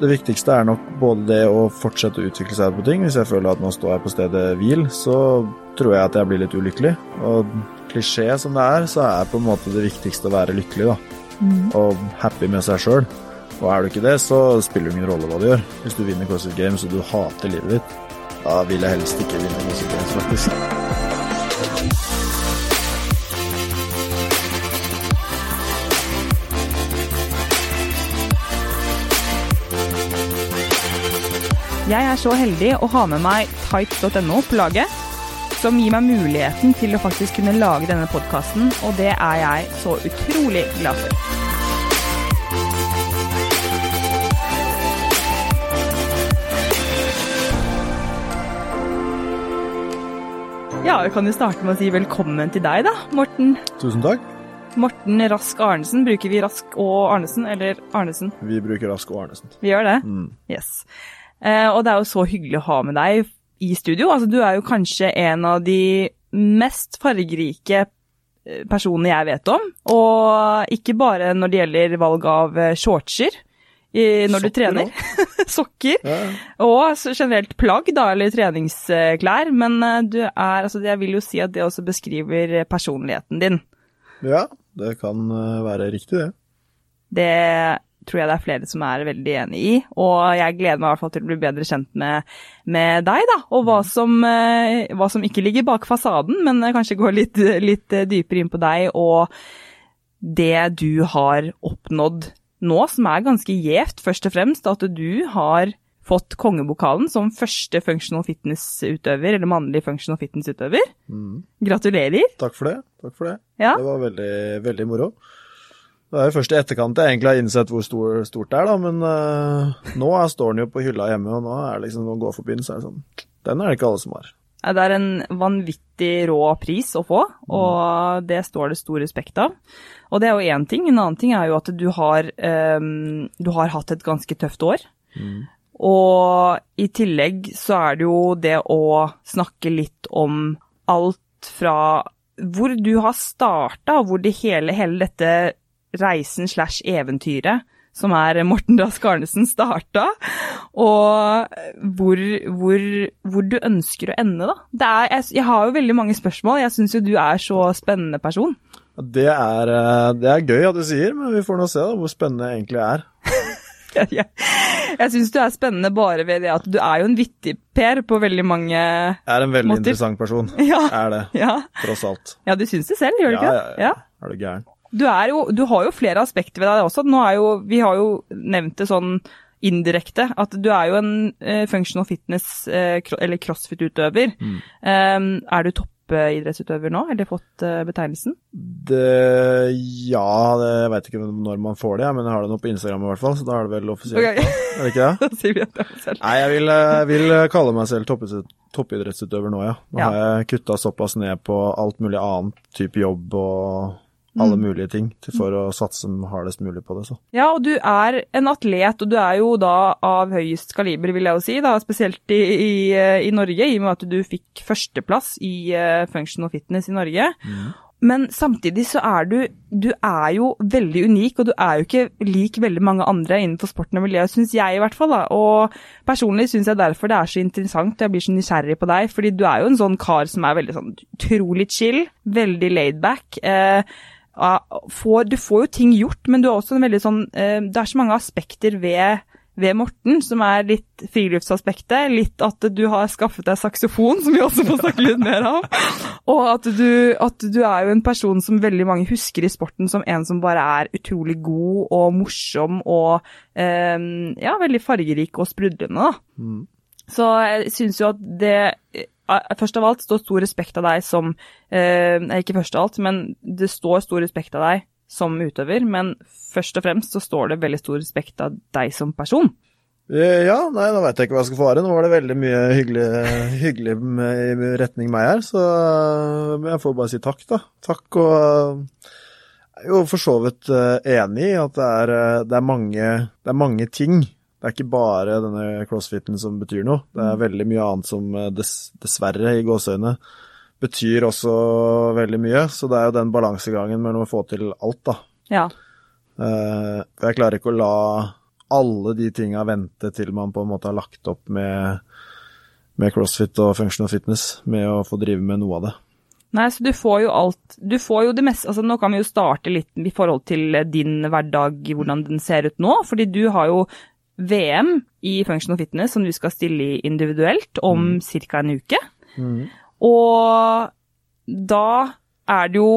det viktigste er nok både det å fortsette å utvikle seg på ting. Hvis jeg føler at nå står jeg på stedet hvil, så tror jeg at jeg blir litt ulykkelig. Og klisjé som det er, så er på en måte det viktigste å være lykkelig, da. Og happy med seg sjøl. Og er du ikke det, så spiller det ingen rolle hva du gjør. Hvis du vinner CrossFit Games og du hater livet ditt, da vil jeg helst ikke vinne CrossFit Games, faktisk. Jeg er så heldig å ha med meg tight.no på laget, som gir meg muligheten til å faktisk kunne lage denne podkasten, og det er jeg så utrolig glad for. Ja, vi kan jo starte med å si velkommen til deg, da, Morten. Tusen takk. Morten Rask Arnesen. Bruker vi Rask og Arnesen, eller Arnesen? Vi bruker Rask og Arnesen. Vi gjør det? Mm. Yes. Eh, og det er jo så hyggelig å ha med deg i studio. Altså, du er jo kanskje en av de mest fargerike eh, personene jeg vet om. Og ikke bare når det gjelder valg av eh, shortser i, når du trener. Sokker. Ja, Og generelt plagg, da, eller treningsklær. Men du er Altså, jeg vil jo si at det også beskriver personligheten din. ja, det kan være riktig, det. Det tror jeg det er flere som er veldig enig i. Og jeg gleder meg i hvert fall til å bli bedre kjent med, med deg, da. Og hva som, eh, hva som ikke ligger bak fasaden, men eh, kanskje gå litt, litt eh, dypere inn på deg og det du har oppnådd nå, som er ganske gjevt, først og fremst. At du har fått kongebokalen som første functional fitness-utøver, eller mannlig functional fitness-utøver. Mm. Gratulerer. Takk for det. Takk for det. Ja. Det var veldig, veldig moro. Det er jo først i etterkant jeg egentlig har innsett hvor stor, stort det er, da, men uh, nå er, står den jo på hylla hjemme, og nå er det liksom, når den går forbi den, så er det sånn Den er det ikke alle som har. Det er en vanvittig rå pris å få, og det står det stor respekt av. Og det er jo én ting. En annen ting er jo at du har, um, du har hatt et ganske tøft år. Og i tillegg så er det jo det å snakke litt om alt fra hvor du har starta, og hvor det hele, hele dette reisen slash eventyret som er Morten Rask Garnesen starta, og hvor, hvor, hvor du ønsker å ende, da. Det er, jeg, jeg har jo veldig mange spørsmål. Jeg syns jo du er så spennende person. Det er, eh, det er gøy at du sier, men vi får nå se da, hvor spennende jeg egentlig er. Jeg, jeg, syns du er spennende bare ved det at du er jo en vittig-Per på veldig mange måter. Jeg er en veldig Måter. interessant person. Ja. Er det, Ja, tross alt. ja du syns det selv, gjør du Ja, ikke? ja, ja. Er du gæren? Du, jo, du har jo flere aspekter ved deg også. Jo, vi har jo nevnt det sånn indirekte, at du er jo en uh, functional fitness, uh, eller crossfit-utøver. Mm. Um, er du toppidrettsutøver nå, eller fått uh, betegnelsen? Det, ja, det, jeg vet ikke når man får det, men jeg har det nå på Instagram i hvert fall, så da er det vel offisielt. Okay. Er det ikke det? Da sier vi at det er selv. Nei, jeg vil, vil kalle meg selv toppidrettsutøver toppidrettsutøver nå, ja. Nå Ja. har jeg kutta såpass ned på alt mulig annet type jobb og alle Mm. mulige ting for å satse hardest mulig på det, så. Ja, og du er en atlet, og du er jo da av høyest kaliber, vil jeg jo si, da, spesielt i, i, eh, i Norge, i og med at du fikk førsteplass i uh, functional fitness i Norge. Men samtidig så er du Du er jo veldig unik, og du er jo ikke lik veldig mange andre innenfor sporten og miljøet, syns jeg i hvert fall. da. Og personlig syns jeg derfor det er så interessant, og jeg blir så nysgjerrig på deg, fordi du er jo en sånn kar som er veldig sånn utrolig chill, veldig laidback. Eh, ja, får, du får jo ting gjort, men du er også en veldig sånn eh, Det er så mange aspekter ved ved Morten, som er litt friluftsaspektet. Litt at du har skaffet deg saksofon, som vi også får snakke litt mer om. Og at du, at du er jo en person som veldig mange husker i sporten som en som bare er utrolig god og morsom og eh, ja, veldig fargerik og sprudlende. da. Mm. Så jeg syns jo at det Først av alt står stor respekt av deg som eh, Ikke først av alt, men det står stor respekt av deg som utøver, men først og fremst så står det veldig stor respekt av deg som person. Eh, Ja, nei, nå veit jeg ikke hva jeg skal svare. Nå var det veldig mye hyggelig, hyggelig i retning meg her, så jeg får bare si takk, da. Takk, og jeg er jo for så vidt eh, enig i at det er, eh, det, er mange, det er mange ting. Det er ikke bare denne crossfiten som betyr noe. Det er veldig mye annet som eh, dess, dessverre, i gåseøyne, betyr også veldig mye. Så det er jo den balansegangen mellom å få til alt, da. Ja. Eh, jeg klarer ikke å la alle de tinga vente til man på en måte har lagt opp med, med crossfit og functional fitness, med å få drive med noe av det. Nei, så du får jo alt Du får jo det meste Altså, nå kan vi jo starte litt i forhold til din hverdag, hvordan den ser ut nå. Fordi du har jo VM i functional fitness som du skal stille i individuelt om mm. ca. en uke. Mm. Og da er det jo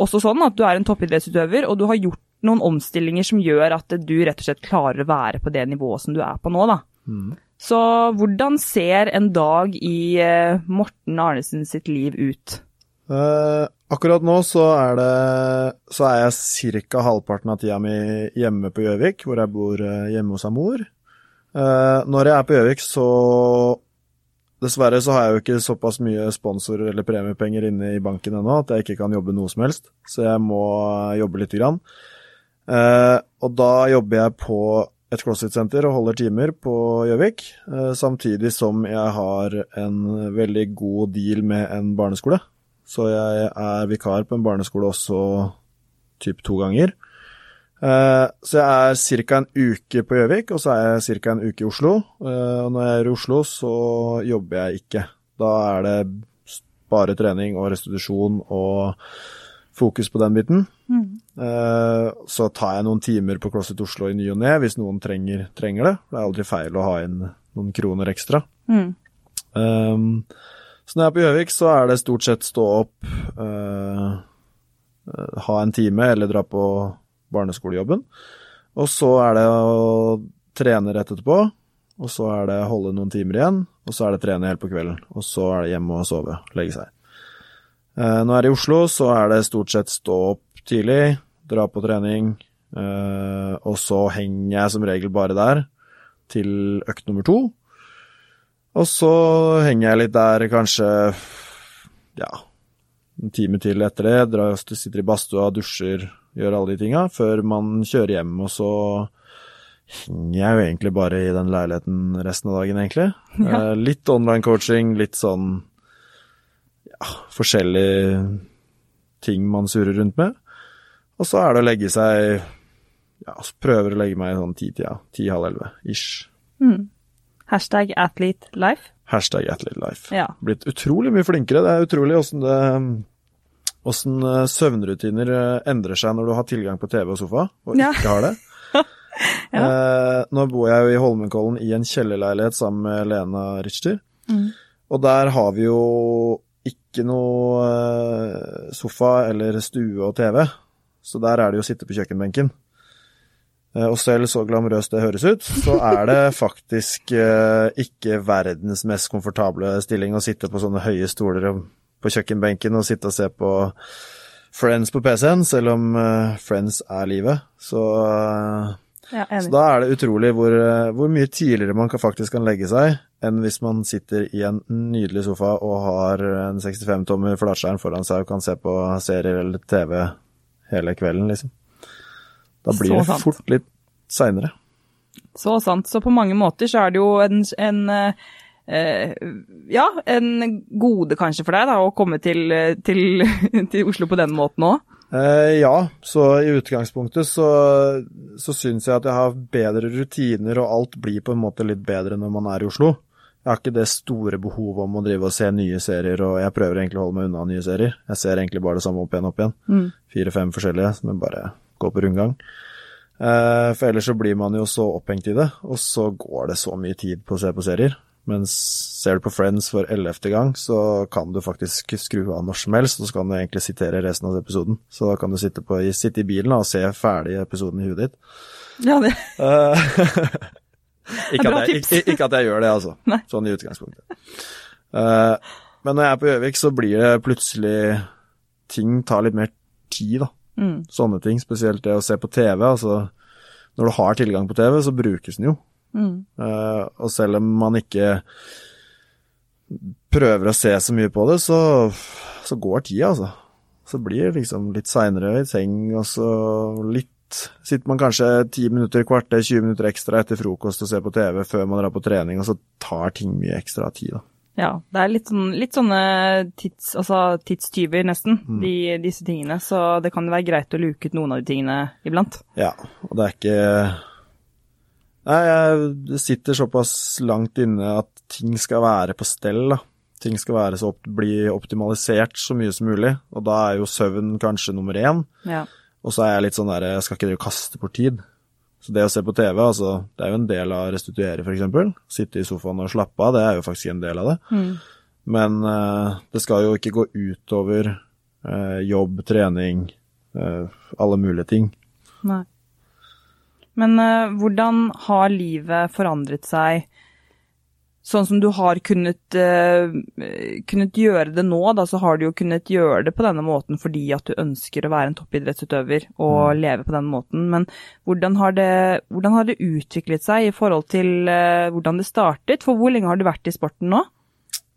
også sånn at du er en toppidrettsutøver, og du har gjort noen omstillinger som gjør at du rett og slett klarer å være på det nivået som du er på nå, da. Mm. Så hvordan ser en dag i uh, Morten Arnesen sitt liv ut? Uh, akkurat nå så er det Så er jeg ca. halvparten av tida mi hjemme på Gjøvik, hvor jeg bor uh, hjemme hos mor. når jeg er på Gjøvik, så Dessverre så har jeg jo ikke såpass mye sponsorer eller premiepenger inne i banken ennå at jeg ikke kan jobbe noe som helst, så jeg må jobbe lite grann. Eh, og da jobber jeg på et CrossFit-senter og holder timer på Gjøvik, eh, samtidig som jeg har en veldig god deal med en barneskole. Så jeg er vikar på en barneskole også typ to ganger. Eh, så jeg er ca. en uke på Gjøvik, og så er jeg ca. en uke i Oslo. Eh, og når jeg er i Oslo, så jobber jeg ikke. Da er det bare trening og restitusjon og fokus på den biten. Mm. Eh, så tar jeg noen timer på CrossFit Oslo i ny og ne hvis noen trenger, trenger, det. Det er aldri feil å ha inn noen kroner ekstra. Mm. Um, så når jeg er på Gjøvik, så er det stort sett stå opp, eh, ha en time eller dra på barneskolejobben. Og så er det å trene rett etterpå, og så er det holde noen timer igjen, og så er det trene helt på kvelden. Og så er det hjemme og sove, legge seg. Eh, når jeg er i Oslo, så er det stort sett stå opp tidlig, dra på trening, eh, og så henger jeg som regel bare der til økt nummer to. Og så henger jeg litt der kanskje ja, en time til etter det. Drar, sitter i badstua, dusjer, gjør alle de tinga, før man kjører hjem, og så henger jeg jo egentlig bare i den leiligheten resten av dagen, egentlig. Ja. Eh, litt online coaching, litt sånn ja, forskjellige ting man surrer rundt med. Og så er det å legge seg ja, prøver å legge meg sånn ti-tida. Ti-halv elleve ish. Mm. Hashtag athlete life. Hashtag athlete life. Ja. Blitt utrolig mye flinkere. Det er utrolig åssen det Åssen eh, søvnrutiner eh, endrer seg når du har tilgang på TV og sofa, og ja. ikke har det. ja. eh, nå bor jeg jo i Holmenkollen i en kjellerleilighet sammen med Lena Richter. Mm. Og der har vi jo ikke noe eh, sofa eller stue og TV, så der er det jo å sitte på kjøkkenbenken. Og selv så glamorøst det høres ut, så er det faktisk ikke verdens mest komfortable stilling å sitte på sånne høye stoler på kjøkkenbenken og sitte og se på Friends på PC-en, selv om uh, Friends er livet. Så, ja, så, da er det utrolig hvor, hvor, mye tidligere man faktisk kan legge seg, enn hvis man sitter i en nydelig sofa og har en 65-tommer flatskjerm foran seg og kan se på serier eller TV hele kvelden, liksom. Da blir det fort litt seinere. Så sant. Så på mange måter så er det jo en, en eh, ja, en gode kanskje for deg da, å komme til, til, til Oslo på den måten òg? Eh, ja, så i utgangspunktet så, så syns jeg at jeg har bedre rutiner, og alt blir på en måte litt bedre når man er i Oslo. Jeg har ikke det store behovet om å drive og se nye serier, og jeg prøver egentlig å holde meg unna nye serier. Jeg ser egentlig bare det samme opp igjen opp igjen. Mm. Fire-fem forskjellige som jeg bare går på rundgang. Eh, for ellers så blir man jo så opphengt i det, og så går det så mye tid på å se på serier. Mens ser du på Friends for ellevte gang, så kan du faktisk skru av når som helst, og så kan du egentlig sitere resten av episoden. Så da kan du sitte, på, sitte i bilen og se ferdig episoden i huet ditt. Ja, det uh, ikke, at jeg, ikke, ikke, at jeg, gjør det, altså. Nei. Sånn i utgangspunktet. Uh, men når jeg er på Gjøvik, så blir det plutselig Ting tar litt mer tid, da. Mm. Sånne ting. Spesielt det å se på TV. Altså, når du har tilgang på TV, så brukes den jo. Mm. Uh, og selv om man ikke prøver å se så mye på det, så, så går tida, altså. Så blir det liksom litt seinere i seng, og så litt Sitter man kanskje 10 minutter, kvarter, 20 minutter ekstra etter frokost og ser på TV før man drar på trening, og så tar ting mye ekstra tid, da. Ja, det er litt, sånn, litt sånne tids, altså tidstyver, nesten, mm. de, disse tingene. Så det kan være greit å luke ut noen av de tingene iblant. Ja, og det er ikke Nei, jeg sitter såpass langt inne at ting skal være på stell, da. Ting skal være så opp, bli optimalisert så mye som mulig, og da er jo søvn kanskje nummer én. Ja. Og så er jeg litt sånn der, jeg skal ikke drive og kaste bort tid. Så det å se på TV, altså, det er jo en del av å restituere, eksempel. Sitte i sofaen og slappe av, det er jo faktisk en del av det. Mm. Men uh, det skal jo ikke gå utover uh, jobb, trening, uh, alle mulige ting. Nei. Men eh, hvordan har livet forandret seg sånn som du har kunnet, uh, kunnet gjøre det nå, da, så har du jo kunnet gjøre det på denne måten fordi at du ønsker å være en toppidrettsutøver og leve på den måten. Men hvordan har, det, hvordan har det utviklet seg i forhold til uh, hvordan det startet? For hvor lenge har du vært i sporten nå?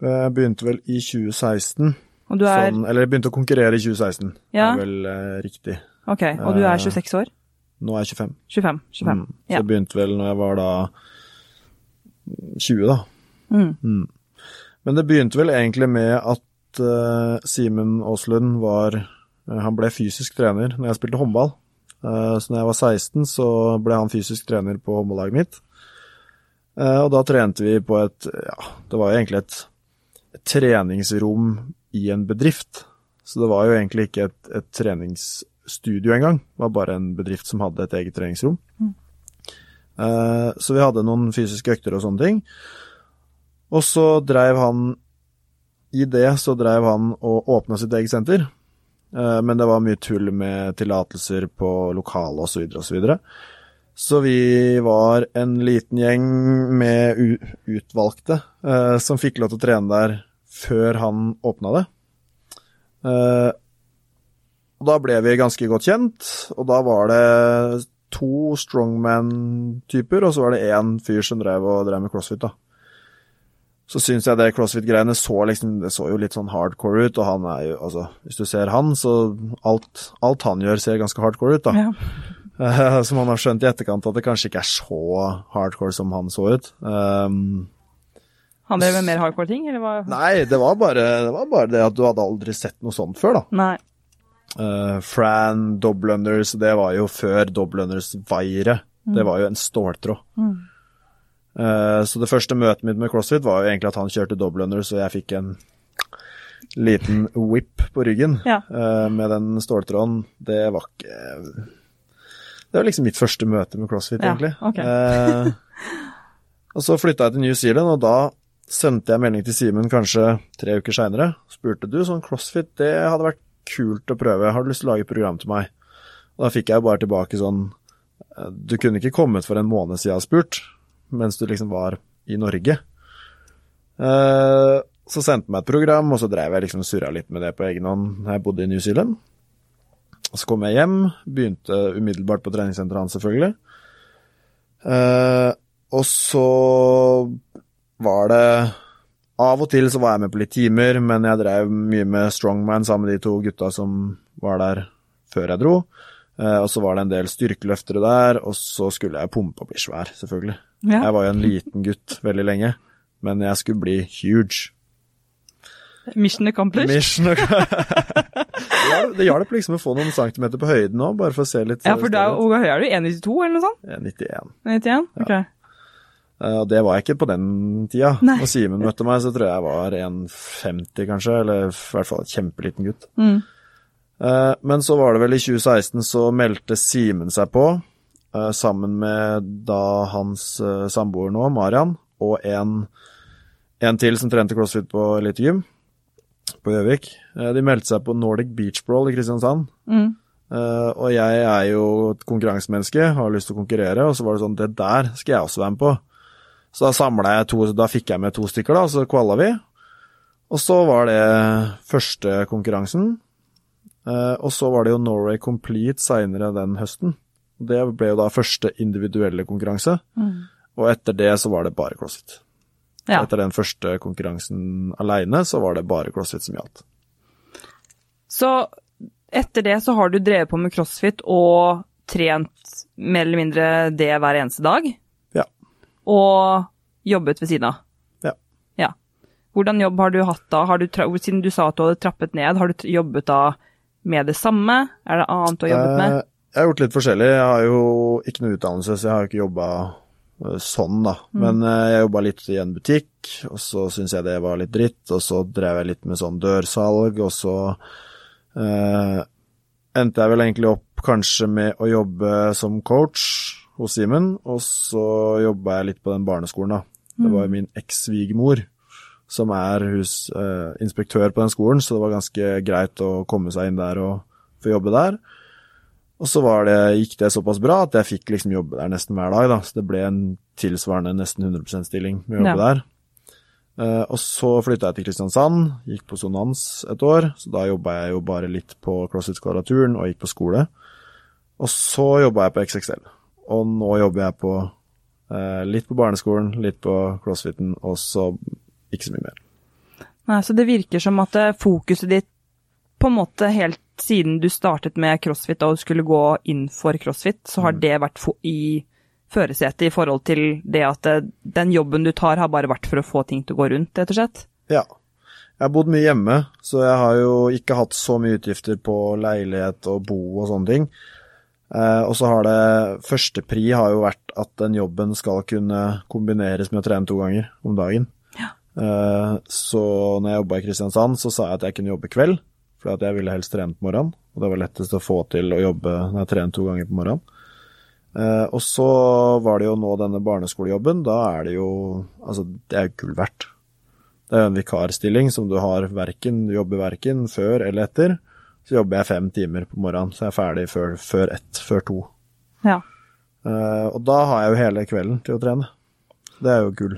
Jeg begynte vel i 2016. Og du er, Sånn, eller jeg begynte å konkurrere i 2016, Ja. er vel uh, riktig. ok, og du er eh, 26 år? Nå er jeg 25. 25. 25. Mm. Så Ja. jeg begynte vel når jeg var da 20, da. Mm. Men det begynte vel egentlig med at uh, Simen Aaslund var uh, Han ble fysisk trener når jeg spilte håndball. Uh, så når jeg var 16, så ble han fysisk trener på håndballaget mitt. Og da trente vi på et Ja, det var jo egentlig et, et treningsrom i en bedrift. Så det var jo egentlig ikke et, et treningsstudio engang. Det var bare en bedrift som hadde et eget treningsrom. Eh, så vi hadde noen fysiske økter og sånne ting. Og så dreiv han I det så dreiv han og åpna sitt eget senter. Eh, Men det var mye tull med tillatelser på lokale osv. osv. Så, videre. så vi var en liten gjeng med utvalgte eh, som fikk lov til å trene der før han åpna det. Eh, og da ble vi ganske godt kjent, og da var det to strongman-typer, og så var det én fyr som drev og drev med crossfit, da. Så syns jeg det crossfit-greiene så liksom Det så jo litt sånn hardcore ut, og han er jo Altså, hvis du ser han, så alt, alt han gjør, ser ganske hardcore ut, da. Ja. Som han har skjønt i etterkant at det kanskje ikke er så hardcore som han så ut. Um, Han drev med mer hardcore ting, eller hva? nei, det var, bare, det var bare det at du hadde aldri sett noe sånt før, da. Nei. Uh, Fran, Doblunders, det var jo før Doblunders-vairet. Mm. Det var jo en ståltråd. Mm. Uh, så det første møtet mitt med CrossFit var jo egentlig at han kjørte double så jeg fikk en liten whip på ryggen Ja. uh, med den ståltråden. Det var ikke Det var liksom mitt første møte med CrossFit, Ja, egentlig. ok. Uh, og så flytta jeg til New Zealand, og da sendte jeg melding til Simen kanskje tre uker seinere. Spurte du sånn CrossFit, det hadde vært kult å prøve, har du lyst til å lage et program til meg? Og da fikk jeg jo bare tilbake sånn eh, Du kunne ikke kommet for en måned siden og spurt, mens du liksom var i Norge. Eh, så sendte han meg et program, og så drev jeg liksom og surra litt med det på egen hånd da jeg bodde i New Zealand. Og så kom jeg hjem, begynte umiddelbart på treningssenteret hans, selvfølgelig. Eh, og så var det Av og til så var jeg med på litt timer, men jeg drev mye med strongman sammen med de to gutta som var der før jeg dro. Eh, og så var det en del styrkeløftere der, og så skulle jeg pumpe og bli svær, selvfølgelig. Ja. Jeg var jo en liten gutt veldig lenge, men jeg skulle bli huge. Mission accomplished. Mission accomplished. Det hjalp- liksom å få noen centimeter på høyden nå, bare for å se litt Ja, for da, hvor høy er du? 1,92 eller noe sånt? Jeg er 91. 91? Ok. Okay. Og det var jeg ikke på den tida. Nei. Når Simen møtte meg, så tror jeg jeg var 1,50 kanskje, eller i hvert fall et kjempeliten gutt. Mm. Eh, Men så var det vel i 2016 så meldte Simen seg på, sammen med da hans eh, samboer nå, Marian, og en, en til som trente crossfit på Elite-gym på Gjøvik. Eh, De meldte seg på Nordic Beach Brawl i Kristiansand. Mm. Uh, og jeg er jo et konkurransemenneske, har lyst til å konkurrere, og så var det sånn, det der skal jeg også være med på. Så da samla jeg to, da fikk jeg med to stykker, da, og så kvalla vi. Og så var det første konkurransen. Uh, og så var det jo Norway Complete seinere den høsten. Det ble jo da første individuelle konkurranse. Mm. Og etter det så var det bare CrossFit. Ja. Etter den første konkurransen aleine, så var det bare CrossFit som gjaldt. Så etter det så har du drevet på med crossfit og trent mer eller mindre det hver eneste dag? Ja. Og jobbet ved siden av? Ja. Ja. Hvordan jobb har du hatt da? Har du, siden du sa at du hadde trappet ned, har du jobbet da med det samme? Er det annet du har jobbet med? Eh, Jeg har gjort litt forskjellig. Jeg har jo ikke noe utdannelse, så jeg har jo ikke jobba eh, sånn, da. Men eh, jeg jobba litt i en butikk, og så syntes jeg det var litt dritt, og så drev jeg litt med sånn dørsalg, og så eh, endte jeg vel egentlig opp kanskje med å jobbe som coach hos Simen, og så jobba jeg litt på den barneskolen, da. Det var jo min eks-svigermor som er husinspektør på den skolen, så det var ganske greit å komme seg inn der og få jobbe der. Og så var det, gikk det såpass bra at jeg fikk liksom jobbe der nesten hver dag, da. Så det ble en tilsvarende nesten 100 %-stilling med å jobbe Ja. der. Uh, og så flytta jeg til Kristiansand, gikk på Sonans et år, så da jobba jeg jo bare litt på CrossFit-kvadraturen og gikk på skole. Og så jobba jeg på XXL, og nå jobber jeg på uh, litt på barneskolen, litt på CrossFiten, og så ikke så mye mer. Nei, så det virker som at eh, fokuset ditt på en måte helt siden du startet med crossfit og skulle gå inn for crossfit, så har det vært i førersetet i forhold til det at eh, den jobben du tar har bare vært for å få ting til å gå rundt, rett og slett? Ja. Jeg har bodd mye hjemme, så jeg har jo ikke hatt så mye utgifter på leilighet og bo og sånne ting. Eh, og så har det Første pri har jo vært at den jobben skal kunne kombineres med å trene to ganger om dagen. Eh, så når jeg jobba i Kristiansand, så sa jeg at jeg kunne jobbe kveld, for jeg ville helst trene på morgenen. Og det var lettest å få til å jobbe når jeg trener to ganger på morgenen. Eh, og så var det jo nå denne barneskolejobben. Da er det jo Altså, det er gull verdt. Det er jo en vikarstilling som du har verken, du jobber verken før eller etter. Så jobber jeg fem timer på morgenen, så jeg er ferdig før, før ett, før to. Ja. Eh, og da har jeg jo hele kvelden til å trene. Det er jo gull.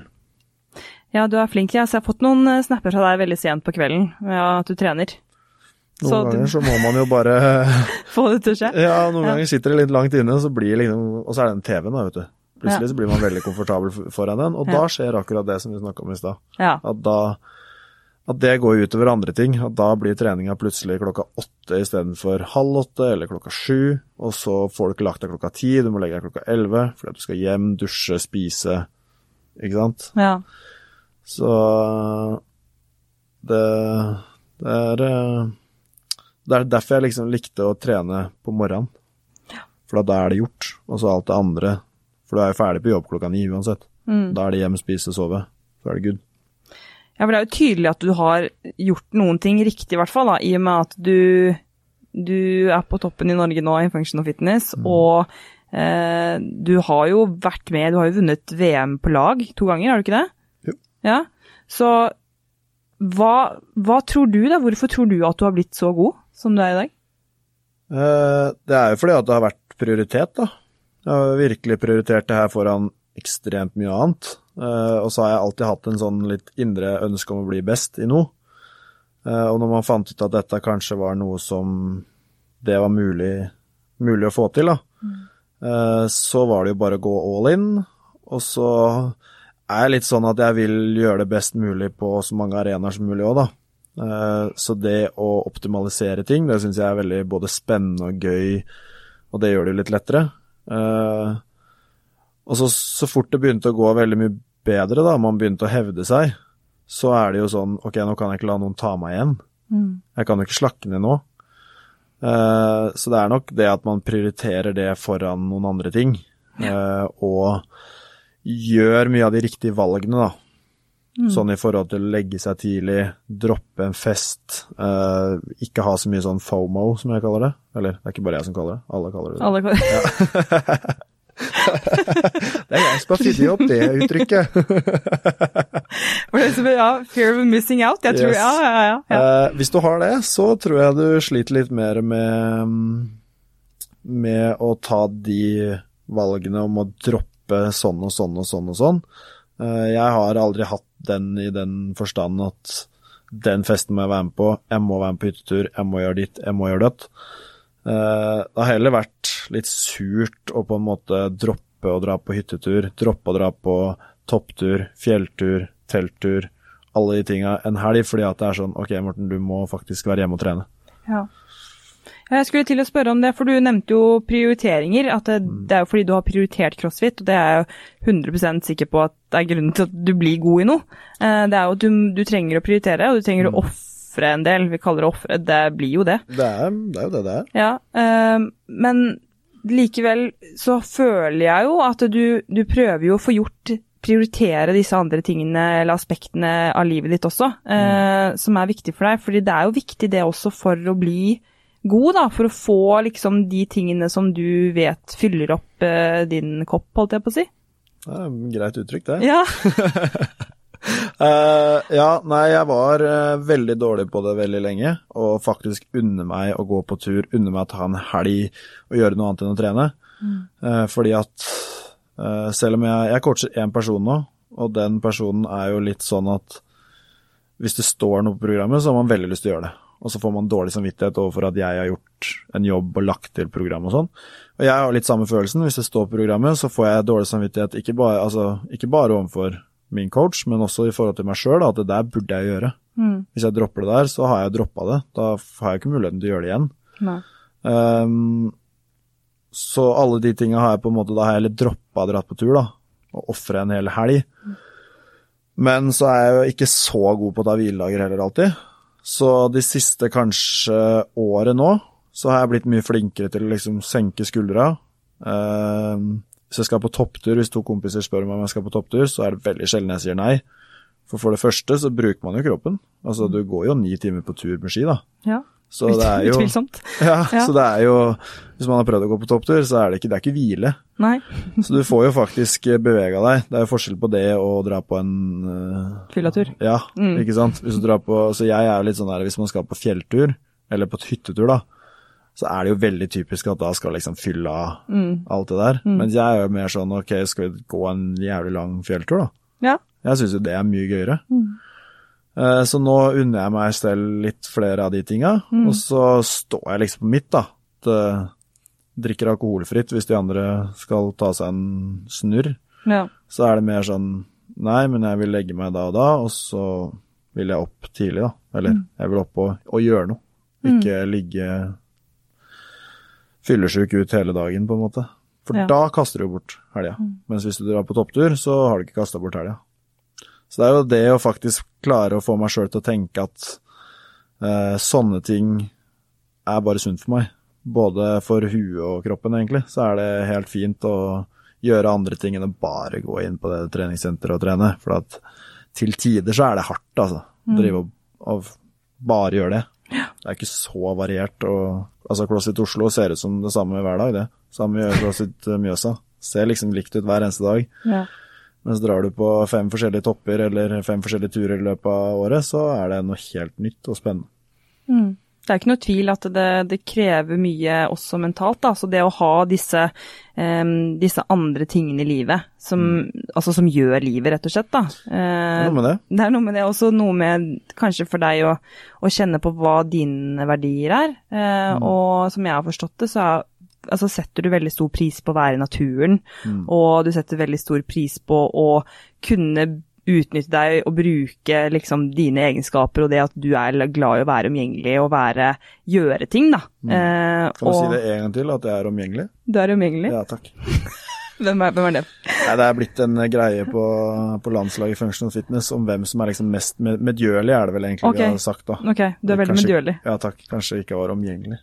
Ja, du er flink. Jeg har fått noen eh, snapper fra deg veldig sent på kvelden ja, at du trener. Noen Så du- ganger så må man jo bare Få det til å skje. Ja, noen ganger sitter det litt langt inne, så blir liksom Og så er det den TV-en, da, vet du. Plutselig så blir man veldig komfortabel foran den, og da skjer akkurat det som vi snakka om i stad. Ja. At da At det går utover andre ting. At da blir treninga plutselig klokka åtte istedenfor halv åtte eller klokka sju. Og så får du ikke lagt deg klokka ti, du må legge deg klokka elleve fordi at du skal hjem, dusje, spise. Ikke sant? ja. Så det, det er eh, Det er derfor jeg liksom likte å trene på morgenen. For da er det gjort. Og så alt det andre For du er jo ferdig på jobb klokka ni uansett. Mm. Da er det hjem, spise, sove. Så er det good. Ja, for det er jo tydelig at du har gjort noen ting riktig, i hvert fall, da, i og med at du, du er på toppen i Norge nå i Function of Fitness, og eh, du har jo vært med, du har jo vunnet VM på lag to ganger, har du ikke det? Jo. Ja, så hva, hva tror du da, hvorfor tror du at du har blitt så god som du er i dag? Eh, Det er jo fordi at det har vært prioritet, da. Jeg har virkelig prioritert det her foran ekstremt mye annet. Eh, Og så har jeg alltid hatt en sånn litt indre ønske om å bli best i noe. Eh, Og når man fant ut at dette kanskje var noe som det var mulig, mulig å få til, da, mm. så var det jo bare å gå all in. Og så er litt sånn at jeg vil gjøre det best mulig på så mange arenaer som mulig òg, da. Eh, Så det å optimalisere ting, det syns jeg er veldig både spennende og gøy, og det gjør det jo litt lettere. Eh, Og så, så fort det begynte å gå veldig mye bedre, da, man begynte å hevde seg, så er det jo sånn Ok, nå kan jeg ikke la noen ta meg igjen. Jeg kan jo ikke slakke ned nå. Eh, Så det er nok det at man prioriterer det foran noen andre ting, ja. og gjør mye av de riktige valgene, da. Sånn i forhold til å legge seg tidlig, droppe en fest, eh, ikke ha så mye sånn FOMO, som jeg kaller det. Eller, det er ikke bare jeg som kaller det, alle kaller det det. Alle kaller Det er jeg som har funnet opp det uttrykket. Det ja, fear of missing out, jeg tror, Yes. ja, ja, ja. ja. Eh, hvis du har det, så tror jeg du sliter litt mer med, med å ta de valgene om å droppe sånn og sånn og sånn og sånn. Eh, jeg har aldri hatt den i den forstand at den festen må jeg være med på, jeg må være med på hyttetur, jeg må gjøre ditt, jeg må gjøre dødt. Eh, det har heller vært litt surt å på en måte droppe å dra på hyttetur, droppe å dra på topptur, fjelltur, telttur, alle de tinga en helg, fordi at det er sånn ok, Morten, du må faktisk være hjemme og trene. Ja. Jeg skulle til å spørre om det, for du nevnte jo prioriteringer. At det, det er jo fordi du har prioritert crossfit, og det er jeg jo 100% sikker på at det er grunnen til at du blir god i noe. Eh, Det er jo at du, du trenger å prioritere, og du trenger å ofre en del. Vi kaller det ofre, det blir jo det. Det er, det er jo det det er. Ja, eh, men likevel så føler jeg jo at du, du prøver jo å få gjort prioritere disse andre tingene eller aspektene av livet ditt også, eh, som er viktig for deg. fordi det er jo viktig det også for å bli god, da. For å få liksom de tingene som du vet fyller opp eh, din kopp, holdt jeg på å si. Det er et greit uttrykk, det. Ja. uh, ja, nei, jeg var uh, veldig dårlig på det veldig lenge, og faktisk unner meg å gå på tur, unner meg å ta en helg og gjøre noe annet enn å trene. Eh, fordi at selv om jeg, jeg coacher én person nå, og den personen er jo litt sånn at hvis det står noe på programmet, så har man veldig lyst til å gjøre det. Og så får man dårlig samvittighet overfor at jeg har gjort en jobb og lagt til program og sånn. Og jeg har litt samme følelsen. Hvis det står på programmet, så får jeg dårlig samvittighet ikke bare, altså, ikke bare overfor min coach, men også i forhold til meg sjøl, at det der burde jeg gjøre. Mm. Hvis jeg dropper det der, så har jeg droppa det. Da har jeg ikke muligheten til å gjøre det igjen. Nei. Ehm, så alle de tinga har jeg på en måte Da har jeg litt droppa å dra på tur, da. Og ofre en hel helg. Men så er jeg jo ikke så god på å ta hviledager heller alltid. Så de siste kanskje året nå, så har jeg blitt mye flinkere til å liksom senke skuldra. Uh, hvis jeg skal på topptur, hvis to kompiser spør meg om jeg skal på topptur, så er det veldig sjelden jeg sier nei. For for det første så bruker man jo kroppen. Altså du går jo ni timer på tur med ski, da. Ja. Så det er jo Utvilsomt. ja, Ja. så det er jo Hvis man har prøvd å gå på topptur, så er det ikke, det er ikke hvile. Nei. Så du får jo faktisk bevega deg. Det er jo forskjell på det og å dra på en uh, Fyllatur. Ja, Mm. ikke sant. Hvis du drar på Så jeg er jo litt sånn der hvis man skal på fjelltur, eller på et hyttetur, da, så er det jo veldig typisk at da skal liksom fylle av Mm. alt det der. Men jeg er jo mer sånn ok, skal vi gå en jævlig lang fjelltur, da? Ja. Jeg syns jo det er mye gøyere. Mm. Eh, Så nå unner jeg meg selv litt flere av de tinga, Mm. og så står jeg liksom på mitt, da. At, jeg drikker alkoholfritt hvis de andre skal ta seg en snurr. ja. Så er det mer sånn nei, men jeg vil legge meg da og da, og så vil jeg opp tidlig, da. Eller Mm. jeg vil opp og, og gjøre noe. Ikke ligge fyllesyk ut hele dagen, på en måte. For Ja. da kaster du jo bort helga. Mens hvis du drar på topptur, så har du ikke kasta bort helga. Så det er jo det å faktisk klare å få meg sjøl til å tenke at eh, sånne ting er bare sunt for meg. Både for huet og kroppen, egentlig. Så er det helt fint å gjøre andre ting enn å bare gå inn på det treningssenteret og trene. For at til tider så er det hardt, altså. Drive og, og bare gjøre det. Det er ikke så variert. Og, altså CrossFit Oslo ser ut som det samme hver dag, det. Samme gjør CrossFit Mjøsa. Ser liksom likt ut hver eneste dag. ja. Mens drar du på fem forskjellige topper eller fem forskjellige turer i løpet av året, så er det noe helt nytt og spennende. Mm. Det er ikke noe tvil at det, det krever mye også mentalt. Da. Så det å ha disse, um, disse andre tingene i livet som, altså, som gjør livet, rett og slett. Da. Det Eh, er noe med det. det er noe med det, også noe med kanskje for deg å, å kjenne på hva dine verdier er. Eh, Og som jeg har forstått det, så er, altså, setter du veldig stor pris på å være i naturen. Og du setter veldig stor pris på å kunne utnytte deg og bruke liksom dine egenskaper og det at du er glad i å være omgjengelig og være, gjøre ting, da. Eh, Kan du og si det en gang til, at jeg er omgjengelig? du er omgjengelig? Ja, takk. Hvem, er, hvem er det? Nei, det er blitt en greie på, på landslaget Functional Fitness om hvem som er liksom mest med, medgjørlig, er det vel egentlig okay. vi har sagt, da. Ok, du er veldig medgjørlig. Ja, takk. Kanskje ikke var omgjengelig.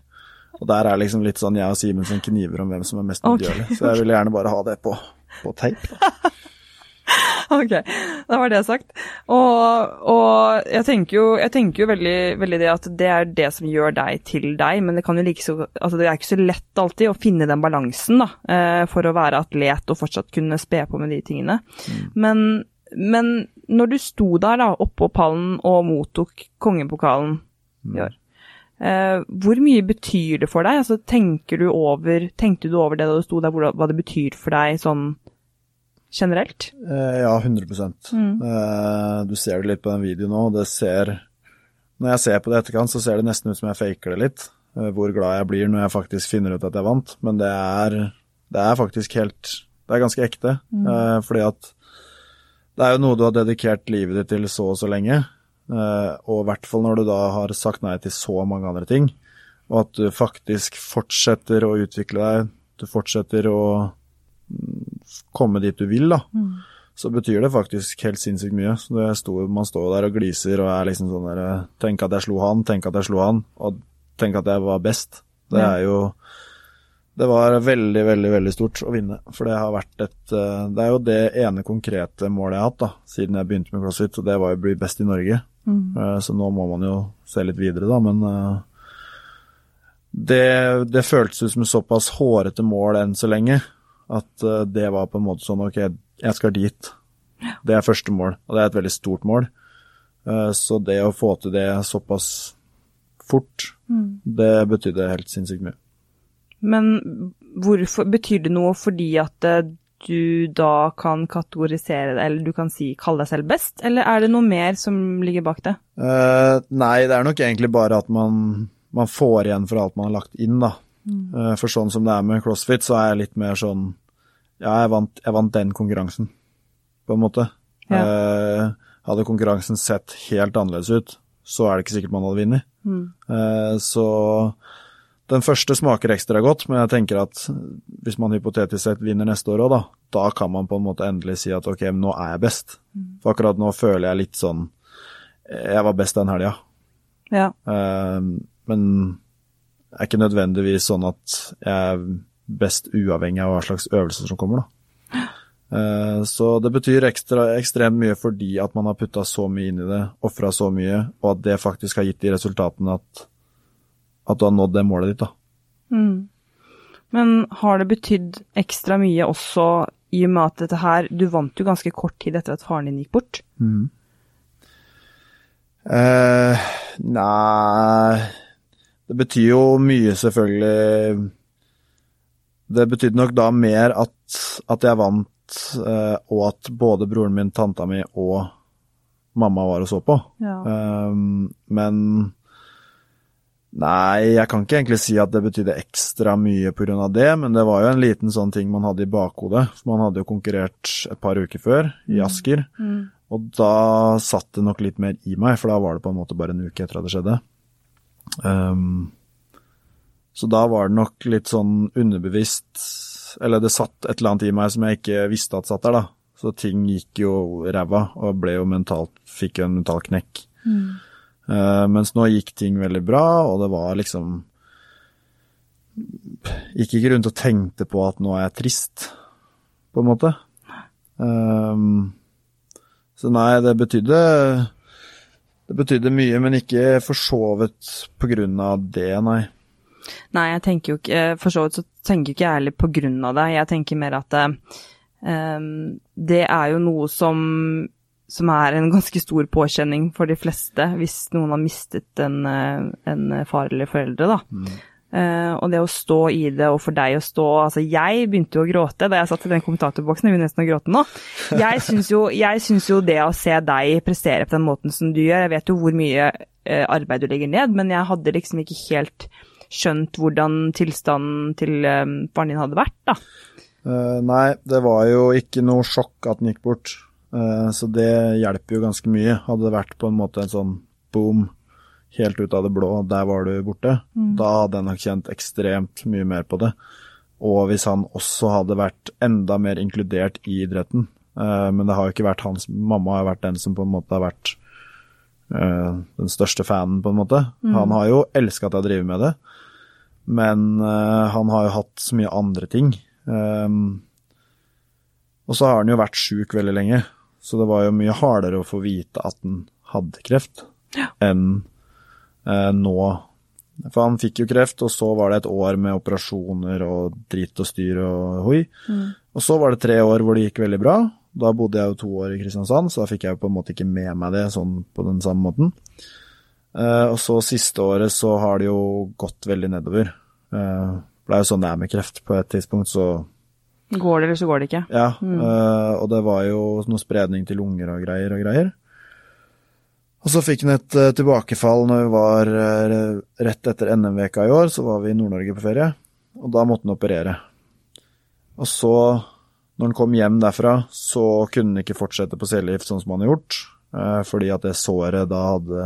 Og der er liksom litt sånn jeg og Simen som kniver om hvem som er mest Ok. Okay. Så jeg vil gjerne bare ha det på, på tape. Ok, da var det sagt. Og, og jeg tenker jo, jeg tenker jo veldig, veldig det at det er det som gjør deg til deg, men det like så Altså det er ikke så lett alltid å finne den balansen, da, eh, for å være atlet og fortsatt kunne spe på med de tingene. Men, men når du sto der da, oppå pallen og mottok kongepokalen i år, eh, hvor mye betyr det for deg? Altså tenker du over, tenkte du over det da du sto der, hvor- hva det betyr for deg sånn generelt? Eh, ja, 100 eh, Du ser det litt på den videoen nå. Det ser Når jeg ser på det i etterkant, så ser det nesten ut som jeg faker det litt. eh, hvor glad jeg blir når jeg faktisk finner ut at jeg vant. Men det er, det er faktisk helt Det er ganske ekte. eh, fordi at det er jo noe du har dedikert livet ditt til så og så lenge. Eh, og i hvert fall når du da har sagt nei til så mange andre ting. Og at du faktisk fortsetter å utvikle deg. Du fortsetter å komme dit du vil, da, så betyr det faktisk helt sinnssykt mye. Sto, man står der og gliser og er liksom sånn der Tenk at jeg slo han, tenk at jeg slo han, og tenk at jeg var best. Det er jo Det var veldig, veldig veldig stort å vinne. For det har vært et eh, Det er jo det ene konkrete målet jeg har hatt da, siden jeg begynte med CrossFit, og det var jo å bli best i Norge. Eh, Så nå må man jo se litt videre, da, men eh, det, det føltes ut som såpass hårete mål enn så lenge at eh, det var på en måte sånn Ok, jeg skal dit. Det er første mål, og det er et veldig stort mål. Så det å få til det såpass fort, det betydde helt sinnssykt mye. Men hvorfor betyr det noe fordi at du da kan kategorisere det, eller du kan si kalle deg selv best, eller er det noe mer som ligger bak det? Uh, nei, det er nok egentlig bare at man, man får igjen for alt man har lagt inn, da. Eh, for sånn som det er med CrossFit, så er jeg litt mer sånn Ja, jeg vant, jeg vant den konkurransen, på en måte. Ja. Uh, hadde konkurransen sett helt annerledes ut, så er det ikke sikkert man hadde vunnet. Mm. så den første smaker ekstra godt, men jeg tenker at hvis man hypotetisk sett vinner neste år òg, da, da kan man på en måte endelig si at ok, nå er jeg best. For akkurat nå føler jeg litt sånn Jeg var best den helga. Ja. Eh, men det er ikke nødvendigvis sånn at jeg er best uavhengig av hva slags øvelser som kommer, da. Eh, Så det betyr ekstra, ekstremt mye fordi at man har putta så mye inn i det, ofra så mye, og at det faktisk har gitt de resultatene at, at du har nådd det målet ditt, da. Mm. Men har det betydd ekstra mye også i og med at dette her Du vant jo ganske kort tid etter at faren din gikk bort. Eh, nei Det betyr jo mye, selvfølgelig. Det betydde nok da mer at, at jeg vant, eh, og at både broren min, tanta mi og mamma var og så på. Ja. Eh, men Nei, jeg kan ikke egentlig si at det betydde ekstra mye pga. det, men det var jo en liten sånn ting man hadde i bakhodet. For man hadde jo konkurrert et par uker før, i Asker. Mm. Og da satt det nok litt mer i meg, for da var det på en måte bare en uke etter at det skjedde. Um, så da var det nok litt sånn underbevisst Eller det satt et eller annet i meg som jeg ikke visste at satt der, da. Så ting gikk jo ræva, og ble jo mentalt Fikk jo en mental knekk. Eh, mens nå gikk ting veldig bra, og det var liksom Gikk ikke rundt og tenkte på at nå er jeg trist, på en måte. Um, så nei, det betydde Det betydde mye, men ikke forsovet på grunn av det, nei. Nei, jeg tenker jo ikke For så vidt så tenker ikke jeg heller på grunn av det. Jeg tenker mer at eh, em, det er jo noe som, som er en ganske stor påkjenning for de fleste hvis noen har mistet en, eh, en far eller foreldre, da. Eh, og det å stå i det, og for deg å stå Altså, jeg begynte jo å gråte da jeg satt i den kommentatorboksen, jeg begynner nesten å gråte nå. Jeg syns jo, jo det å se deg prestere på den måten som du gjør, jeg vet jo hvor mye uh, arbeid du legger ned, men jeg hadde liksom ikke helt skjønt hvordan tilstanden til um, faren din hadde vært, da. Uh, nei, det var jo ikke noe sjokk at den gikk bort, så det hjelper jo ganske mye. Hadde det vært på en måte en sånn boom, helt ut av det blå, der var du borte, da hadde jeg nok kjent ekstremt mye mer på det. Og hvis han også hadde vært enda mer inkludert i idretten, eh, men det har jo ikke vært hans Mamma har vært den som på en måte har vært eh, den største fanen, på en måte. Han har jo elska at jeg driver med det, men eh, han har jo hatt så mye andre ting. Og så har han jo vært sjuk veldig lenge, så det var jo mye hardere å få vite at han hadde kreft, enn eh, nå. For han fikk jo kreft, og så var det et år med operasjoner og drit og styr og hoi. Og så var det tre år hvor det gikk veldig bra. Da bodde jeg jo to år i Kristiansand, så da fikk jeg jo på en måte ikke med meg det sånn på den samme måten. Eh, og så siste året så har det jo gått veldig nedover. Eh, det er jo sånn det er med kreft. På et tidspunkt så Går det, eller så går det ikke. ja, eh, og det var jo noe spredning til lunger og greier og greier. Og så fikk han et uh, tilbakefall når vi var uh, rett etter NM-veka i år, så var vi i Nord-Norge på ferie, og da måtte han operere. Og så, når han kom hjem derfra, så kunne han ikke fortsette på cellegift sånn som han hadde gjort, fordi at det såret da hadde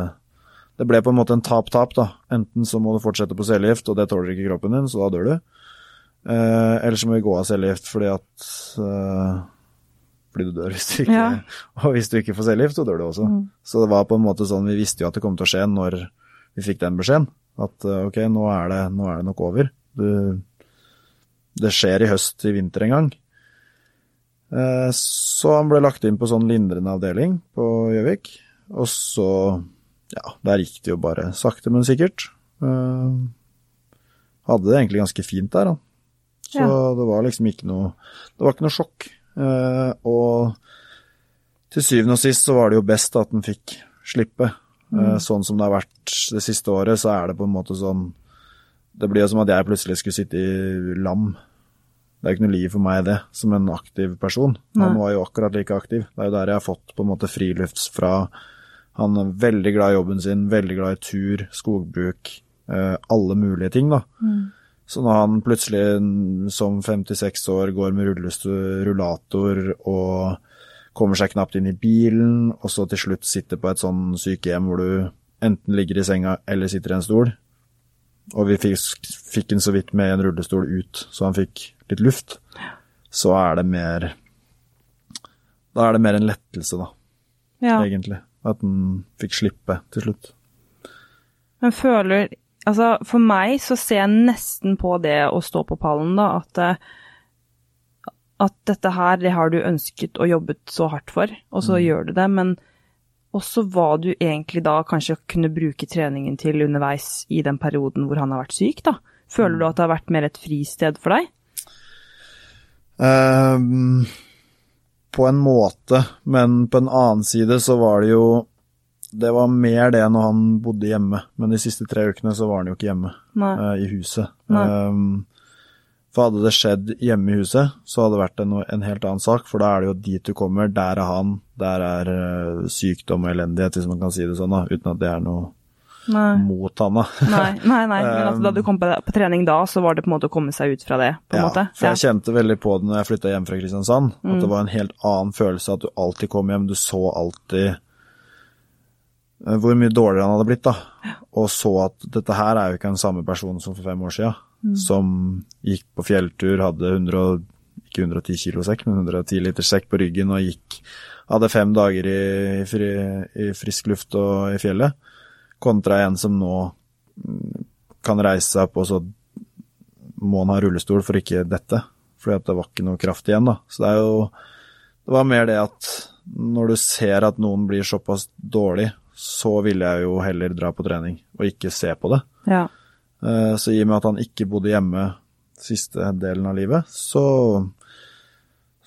Det ble på en måte en tap-tap, da. Enten så må du fortsette på cellegift, og det tåler ikke kroppen din, så da dør du. Eh, eller så må vi gå av cellegift fordi at eh, Fordi du dør hvis du ikke Ja. Og hvis du ikke får cellegift, så dør du også. Så det var på en måte sånn Vi visste jo at det kom til å skje når vi fikk den beskjeden. At eh, ok, nå er det, nå er det nok over. Du, det skjer i høst, i vinter en gang. Eh, så han ble lagt inn på sånn lindrende avdeling på Gjøvik. Og så, ja, der gikk det jo bare sakte, men sikkert. Eh, hadde det egentlig ganske fint der, han. Så Ja. det var liksom ikke noe Det var ikke noe sjokk. Eh, og til syvende og sist så var det jo best at den fikk slippe. Eh, sånn som det har vært det siste året, så er det på en måte sånn Det blir jo som at jeg plutselig skulle sitte i lam. Det er jo ikke noe liv for meg, det, som en aktiv person. Han var jo akkurat like aktiv. Det er jo der jeg har fått på en måte frilufts fra. Han er veldig glad i jobben sin, veldig glad i tur, skogbruk, eh, alle mulige ting, da. Så når han plutselig mm, som 56 år går med rullator og kommer seg knapt inn i bilen, og så til slutt sitter på et sånn sykehjem hvor du enten ligger i senga eller sitter i en stol, og vi fikk, fikk han så vidt med en rullestol ut, så han fikk litt luft, så er det mer Da er det mer en lettelse, da, Ja. egentlig. At han fikk slippe til slutt. Men føler Altså, for meg så ser jeg nesten på det å stå på pallen, da, at eh, at dette her, det har du ønsket og jobbet så hardt for, og så gjør du det, men også hva du egentlig da kanskje kunne bruke treningen til underveis i den perioden hvor han har vært syk, da. Føler du at det har vært mer et fristed for deg? Um, på en måte, men på en annen side så var det jo Det var mer det når han bodde hjemme, men de siste tre ukene så var han jo ikke hjemme eh, i huset. Ehm, for hadde det skjedd hjemme i huset, så hadde det vært en, en helt annen sak, for da er det jo dit du kommer, der er han, der er uh, sykdom og elendighet, hvis man kan si det sånn, da, uten at det er noe Nei. mot han, da. Nei, nei, nei. men altså, da du kom på, på trening da, så var det på en måte å komme seg ut fra det, på en Ja, måte? for jeg kjente veldig på det når jeg flytta hjem fra Kristiansand, at Mm. det var en helt annen følelse at du alltid kom hjem, du så alltid hvor mye dårligere han hadde blitt, da. Og så at dette her er jo ikke den samme personen som for fem år sia, Mm. som gikk på fjelltur, hadde 100, ikke 110 kilo sekk, men 110 liter sekk på ryggen og gikk Hadde fem dager i, fri, i frisk luft og i fjellet, kontra en som nå mm, kan reise seg opp, og så må han ha rullestol for ikke dette, fordi at det var ikke noe kraft igjen, da. Så det er jo Det var mer det at når du ser at noen blir såpass dårlig, så ville jeg jo heller dra på trening og ikke se på det. Ja. Eh, Så i og med at han ikke bodde hjemme siste delen av livet, så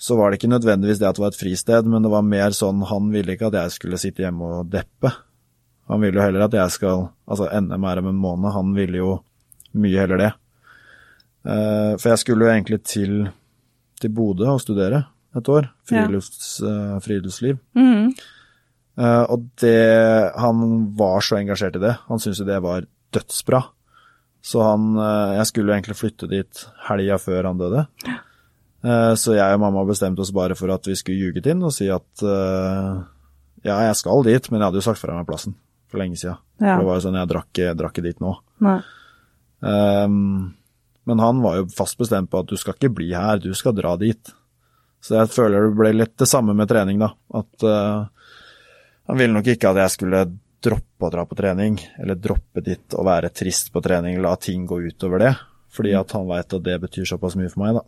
så var det ikke nødvendigvis det at det var et fristed, men det var mer sånn han ville ikke at jeg skulle sitte hjemme og deppe. Han ville jo heller at jeg skal Altså, NM er om en måned, han ville jo mye heller det. Eh, For jeg skulle jo egentlig til, til Bodø og studere et år. Ja. Frilufts, eh, friluftsliv. Mhm. Eh, og det Han var så engasjert i det. Han syntes jo det var dødsbra. Så han eh, Jeg skulle jo egentlig flytte dit helga før han døde. Eh, så jeg og mamma bestemte oss bare for at vi skulle ljuge til ham og si at eh, ja, jeg skal dit, men jeg hadde jo sagt fra meg plassen for lenge siden. Ja. For det var jo sånn, jeg drakk, jeg drakk ikke dit nå. Ehm, men han var jo fast bestemt på at du skal ikke bli her, du skal dra dit. Så jeg føler det ble litt det samme med trening, da. At eh, han ville nok ikke at jeg skulle droppe å dra på trening, eller droppe dit og være trist på trening, la ting gå utover det. Fordi at han veit at det betyr såpass mye for meg, da.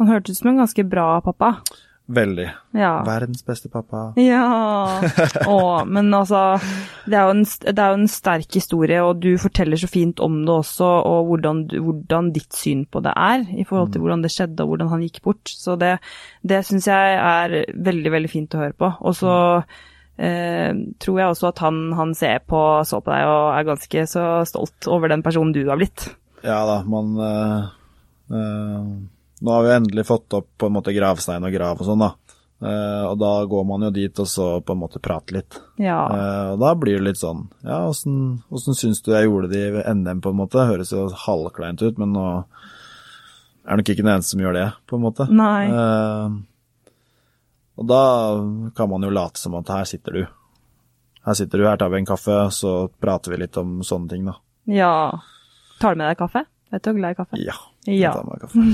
Han hørtes ut som en ganske bra pappa. Veldig. Ja. Verdens beste pappa. Ja. Å, men altså det er, en, det er jo en sterk historie, og du forteller så fint om det også, og hvordan, hvordan ditt syn på det er, i forhold til hvordan det skjedde og hvordan han gikk bort. Så det, det syns jeg er veldig, veldig fint å høre på. Og så eh, tror jeg også at han, han ser på, så på deg og er ganske så stolt over den personen du har blitt. Ja da, man eh, eh, Nå har vi endelig fått opp på en måte gravstein og grav og sånn, da. Uh, og da går man jo dit og så på en måte prater litt. Ja. Uh, og da blir det litt sånn Ja, åssen, åssen syns du jeg gjorde det i NM, på en måte? Høres jo halvkleint ut, men nå er nok ikke den eneste som gjør det, på en måte. Nei. Eh, og da kan man jo late som at her sitter du. Her sitter du, her tar vi en kaffe, så prater vi litt om sånne ting, da. ja. Tar du med deg kaffe? Vet du er glad i kaffe? Ja. Ja. jeg tar meg kaffe.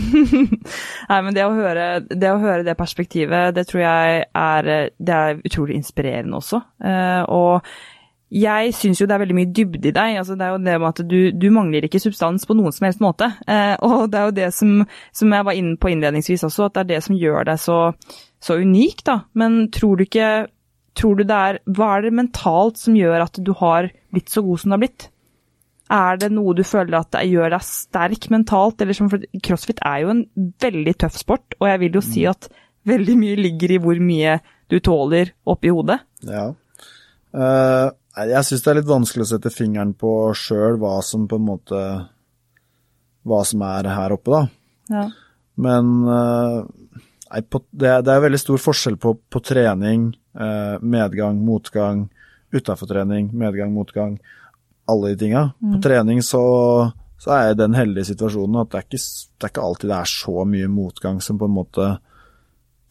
Nei, men det å, høre, det å høre det perspektivet, det tror jeg er, det er utrolig inspirerende også. Uh, og jeg syns jo det er veldig mye dybde i deg. altså Det er jo det med at du, du mangler ikke substans på noen som helst måte. Eh, og det er jo det som, som jeg var inne på innledningsvis også, at det er det som gjør deg så, så unik, da. Men tror du ikke Tror du det er Hva er det mentalt som gjør at du har blitt så god som du har blitt? Er det noe du føler at det gjør deg sterk mentalt? Eller som, for crossfit er jo en veldig tøff sport, og jeg vil jo si at veldig mye ligger i hvor mye du tåler oppi hodet. Ja. Uh, jeg syns det er litt vanskelig å sette fingeren på sjøl hva som på en måte Hva som er her oppe, da. Ja. Men uh, nei, på, det, det, er veldig stor forskjell på, på trening, eh, medgang, motgang, utafor trening, medgang, motgang alle de tinga. Mm. På trening så, så, er jeg i den heldige situasjonen at det er, ikke, det er, ikke, alltid det er så mye motgang som på en måte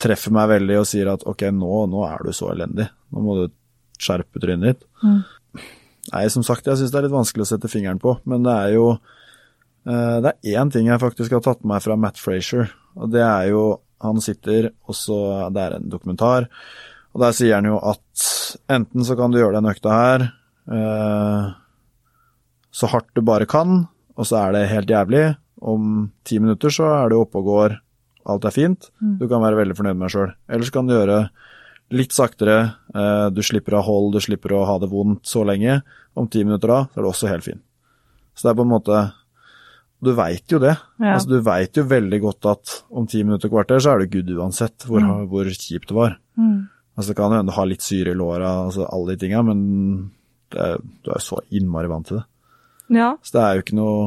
treffer meg veldig og sier at ok, nå, nå er du så elendig. Nå må du skjerpe trynet ditt. Mm. Nei, som sagt, jeg syns det er litt vanskelig å sette fingeren på, men det er jo uh, Det er én ting jeg faktisk har tatt med meg fra Matt Frazier, og det er jo Han sitter, og så Det er en dokumentar, og der sier han jo at enten så kan du gjøre den økta her eh, så hardt du bare kan, og så er det helt jævlig. Om ti minutter så er du oppe og går, alt er fint. Mm. Du kan være veldig fornøyd med deg sjøl. Eller så kan du gjøre litt saktere, eh, du slipper å ha hold, du slipper å ha det vondt så lenge. Om ti minutter da, så er det også helt fin. Så det er på en måte Du veit jo det. Ja. Altså, du veit jo veldig godt at om ti minutter, kvarter, så er du good uansett hvor, mm. hvor kjipt det var. Mm. Altså, det kan hende du har litt syre i låra, altså alle de tinga, men det, du er jo så innmari vant til det. Ja. Så det er jo ikke noe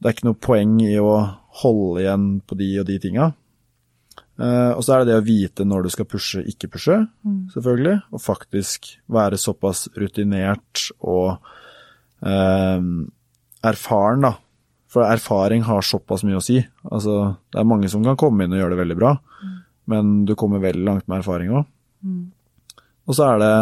Det er ikke noe poeng i å holde igjen på de og de tinga. Uh, og så er det det å vite når du skal pushe, ikke pushe, mm. selvfølgelig. Og faktisk være såpass rutinert og uh, erfaren, da. For erfaring har såpass mye å si. Altså, det er mange som kan komme inn og gjøre det veldig bra, mm. men du kommer veldig langt med erfaring òg. Mm. Og så er det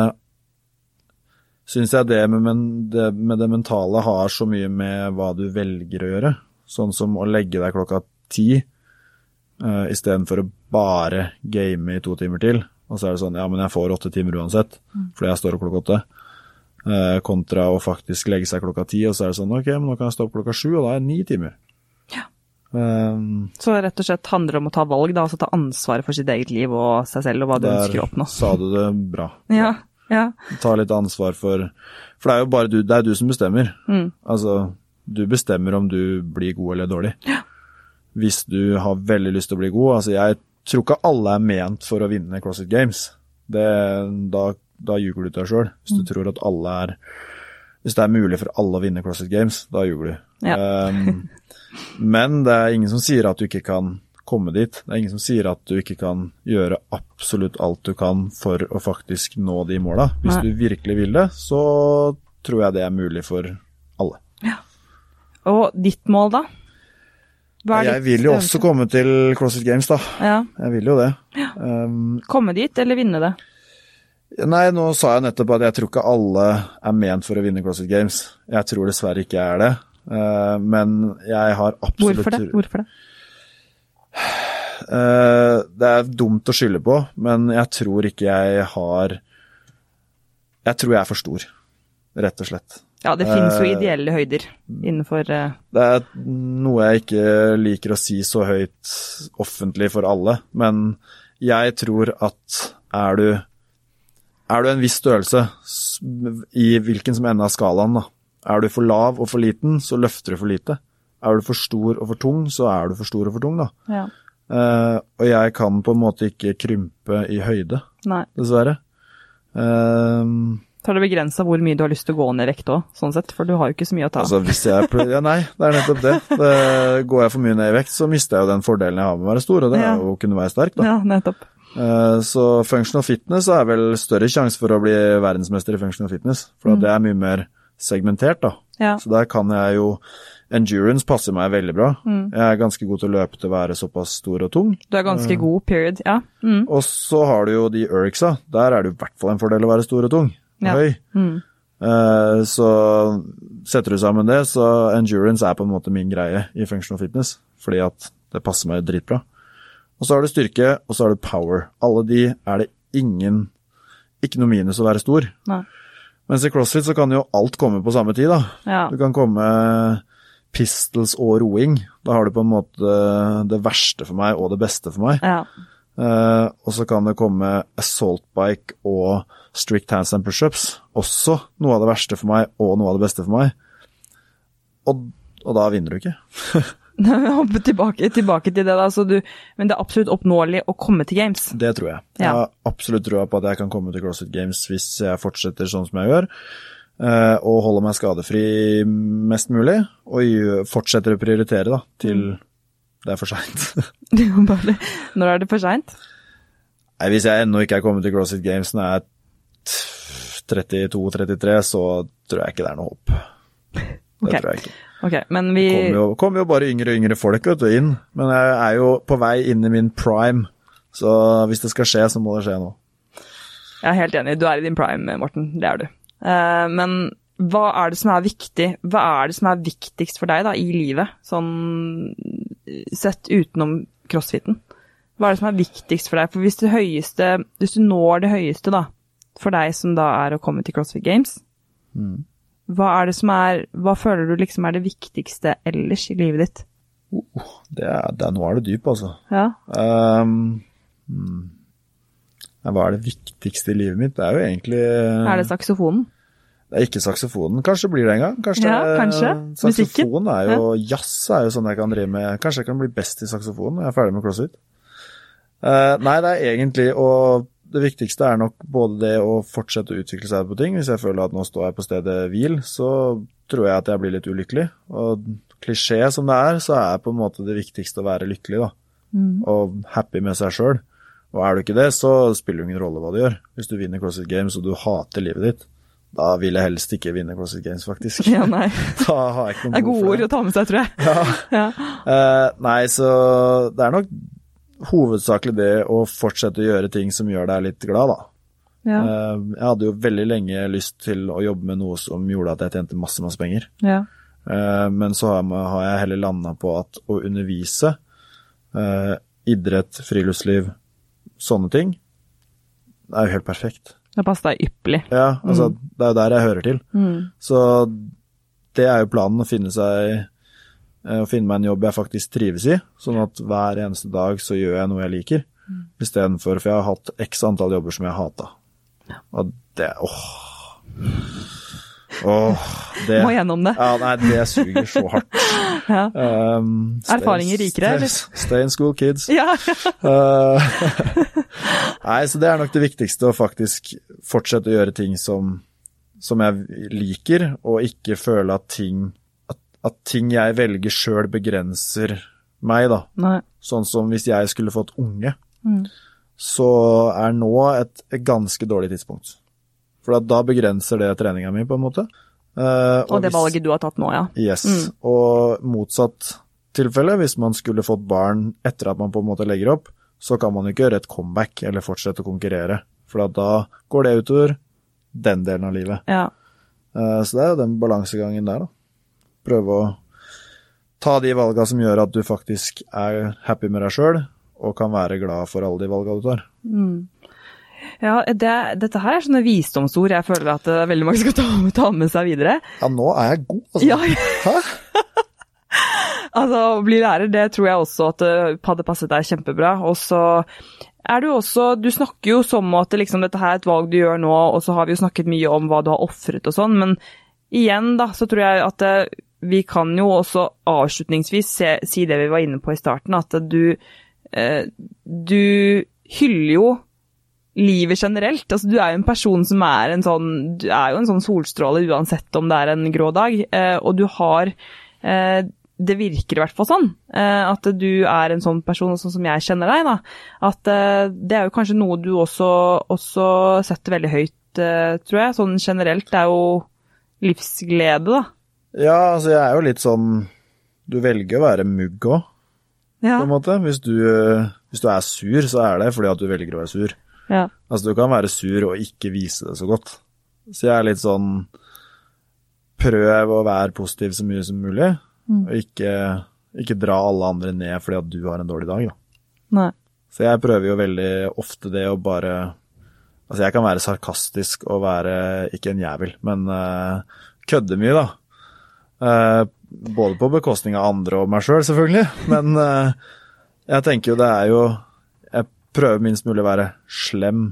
syns jeg det med, det med, det mentale har så mye med hva du velger å gjøre. Sånn som å legge deg klokka ti uh, istedenfor å bare game i to timer til. Og så er det sånn ja, men jeg får åtte timer uansett, mm. fordi jeg står opp klokka åtte. Uh, kontra å faktisk legge seg klokka ti, og så er det sånn ok, men nå kan jeg stå opp klokka sju, og da er det ni timer. Ja. Um, så rett og slett handler det om å ta valg, da, altså ta ansvaret for sitt eget liv og seg selv og hva du ønsker å oppnå. Der sa du det bra. Ja. Ja. Ta litt ansvar for For det er jo bare du, det er du som bestemmer. Mm. Altså, du bestemmer om du blir god eller dårlig. Ja. Hvis du har veldig lyst til å bli god Altså, jeg tror ikke alle er ment for å vinne CrossFit Games. Det, da, da ljuger du til deg sjøl. Hvis du mm. tror at alle er Hvis det er mulig for alle å vinne CrossFit Games, da ljuger du. Ja. um, men det er ingen som sier at du ikke kan komme dit. Det er ingen som sier at du ikke kan gjøre absolutt alt du kan for å faktisk nå de måla. Hvis Nei. du virkelig vil det, så tror jeg det er mulig for alle. Ja. Og ditt mål, da? jeg vil jo også komme til CrossFit Games, da. Ja. Jeg vil jo det. Ja. Um, komme dit, eller vinne det? Nei, nå sa jeg nettopp at jeg tror ikke alle er ment for å vinne CrossFit Games. Jeg tror dessverre ikke jeg er det. Uh, men jeg har absolutt Hvorfor det? Hvorfor det? Uh, det er dumt å skylde på, men jeg tror ikke jeg har Jeg tror jeg er for stor, rett og slett. Ja, det finnes jo uh, ideelle høyder innenfor. Det er noe jeg ikke liker å si så høyt offentlig for alle, men jeg tror at er du er du en viss størrelse, i hvilken som ende av skalaen, da, er du for lav og for liten, så løfter du for lite. Er du for stor og for tung, så er du for stor og for tung, da. Ja. Uh, og jeg kan på en måte ikke krympe i høyde, Nei. dessverre. Uh, så er det begrensa hvor mye du har lyst til å gå ned i vekt òg, sånn sett, for du har jo ikke så mye å ta. Altså, hvis jeg ja, Nei, det er nettopp det. det. Går jeg for mye ned i vekt, så mister jeg jo den fordelen jeg har med å være stor, og det ja. er jo å kunne være sterk, da. Ja, nettopp. Uh, så functional fitness er vel større sjanse for å bli verdensmester i functional fitness, for mm. det er mye mer segmentert, da. Ja. Så der kan jeg jo Endurance passer meg veldig bra. Mm. Jeg er ganske god til å løpe til å være såpass stor og tung. Du er ganske uh, god, period, ja. Mm. Og så har du jo de Uriksa. Der er det i hvert fall en fordel å være stor og tung. Ja. Høy. Mm. Uh, så setter du sammen det, så endurance er på en måte min greie i functional fitness. Fordi at det passer meg dritbra. Og så har du styrke, og så har du power. Alle de er det ingen Ikke noe minus å være stor. Nei. Mens i CrossFit så kan jo alt komme på samme tid, da. Ja. Du kan komme pistols og roing. Da har du på en måte det verste for meg og det beste for meg. ja. Uh, og så kan det komme assault bike og strict hands and pushups. Også noe av det verste for meg og noe av det beste for meg. Og, og da vinner du ikke. Hoppe tilbake, tilbake til det, da. Så du, men det er absolutt oppnåelig å komme til games. Det tror jeg. Ja. Jeg har absolutt trua på at jeg kan komme til CrossFit Games hvis jeg fortsetter sånn som jeg gjør. eh, og holder meg skadefri mest mulig. Og fortsetter å prioritere da, til det er for seint. Når er det for seint? Hvis jeg ennå ikke er kommet til CrossFit Games når jeg er 32-33, så tror jeg ikke det er noe håp. Det okay. tror jeg ikke. Ok, men vi kommer jo, kommer jo bare yngre og yngre folk vet du, inn. Men jeg er jo på vei inn i min prime, så hvis det skal skje, så må det skje nå. Jeg er helt enig, du er i din prime, Morten. Det er du. Uh, men hva er det som er viktig? Hva er det som er viktigst for deg da, i livet, sånn sett utenom crossfiten? Hva er det som er viktigst for deg? For hvis det høyeste, hvis du når det høyeste da, for deg som da er å komme til CrossFit Games, hva er det som er, hva føler du liksom er det viktigste ellers i livet ditt? Det er, det nå er det dyp, altså. Ja, Um, hmm. hva er det viktigste i livet mitt? Det er jo egentlig er det saksofonen? Det er ikke saksofonen. Kanskje blir det en gang. Kanskje, Ja, kanskje. Saksofon er jo Jazz er jo sånn jeg kan drive med. Kanskje jeg kan bli best i saksofon når jeg er ferdig med CrossFit. Uh, nei, det er egentlig og det viktigste er nok både det å fortsette å utvikle seg på ting. Hvis jeg føler at nå står jeg på stedet hvil, så tror jeg at jeg blir litt ulykkelig. Og klisjé som det er, så er på en måte det viktigste å være lykkelig, da. Og happy med seg sjøl. Og er du ikke det, så spiller det ingen rolle hva du gjør. Hvis du vinner CrossFit Games og du hater livet ditt, da vil jeg helst ikke vinne CrossFit Games, faktisk. Ja, nei. Da har jeg ikke Det noe er gode ord å ta med seg, tror jeg. Ja. Eh, nei, så det er nok hovedsakelig det å fortsette å gjøre ting som gjør deg litt glad, da. Ja. Eh, jeg hadde jo veldig lenge lyst til å jobbe med noe som gjorde at jeg tjente masse, masse penger. ja. Eh, Men så har jeg- heller landa på at å undervise, eh, idrett, friluftsliv, sånne ting, det er jo helt perfekt. Det passer deg ypperlig. Ja, altså, det er jo der jeg hører til. Mm. Så det er jo planen, å finne seg eh, å finne meg en jobb jeg faktisk trives i, sånn at hver eneste dag så gjør jeg noe jeg liker, istedenfor For jeg har hatt x antall jobber som jeg hata. Og det Åh. Åh, det Må gjennom det. Ja, nei, det suger så hardt. Ja. Um, stay- Erfaringer rikere, eller? Stay, stay in school, kids. Ja. Uh, Nei, så det er nok det viktigste, å faktisk fortsette å gjøre ting som, som jeg liker, og ikke føle at ting, at, ting jeg velger sjøl begrenser meg, da. Nei. Sånn som hvis jeg skulle fått unge, Mm. så er nå et, et ganske dårlig tidspunkt. For da begrenser det treninga mi, på en måte. Uh, Og det hvis- valget du har tatt nå, ja. Yes. Og motsatt tilfelle, hvis man skulle fått barn etter at man på en måte legger opp, så kan man jo ikke gjøre et comeback eller fortsette å konkurrere. For da går det utover den delen av livet. ja. Eh, Så det er jo den balansegangen der, da. Prøve å ta de valga som gjør at du faktisk er happy med deg sjøl, og kan være glad for alle de valga du tar. Ja, det, dette her er sånne visdomsord jeg føler at eh, veldig mange skal ta, ta med seg videre. Ja, nå er jeg god, altså. Ja, Hæ? altså å bli lærer, det tror jeg også at det hadde passet deg kjempebra. Og så er du også Du snakker jo som at liksom, dette her er et valg du gjør nå, og så har vi jo snakket mye om hva du har ofret og sånn, men igjen, da, så tror jeg at eh, vi kan jo også avslutningsvis se, si det vi var inne på i starten, at du eh, Du hyller jo livet generelt. Altså, du er jo en person som er en sånn Du er jo en sånn solstråle uansett om det er en grå dag, eh, og du har eh, det virker i hvert fall sånn. At du er en sånn person, sånn som jeg kjenner deg. da. At det er jo kanskje noe du også, også setter veldig høyt, tror jeg. Sånn generelt. Det er jo livsglede, da. Ja, altså jeg er jo litt sånn Du velger å være mugg òg. Ja. på en måte. Hvis du, eh, hvis du er sur, så er det fordi at du velger å være sur. ja. Altså, du kan være sur og ikke vise det så godt. Så jeg er litt sånn Prøv å være positiv så mye som mulig, og ikke, ikke dra alle andre ned fordi at du har en dårlig dag, da. Nei. Så jeg prøver jo veldig ofte det å bare Altså, jeg kan være sarkastisk og være ikke en jævel, men uh, kødde mye, da. Uh, både på bekostning av andre og meg sjøl, selv, selvfølgelig. Men uh, jeg tenker jo det er jo Jeg prøver minst mulig å være slem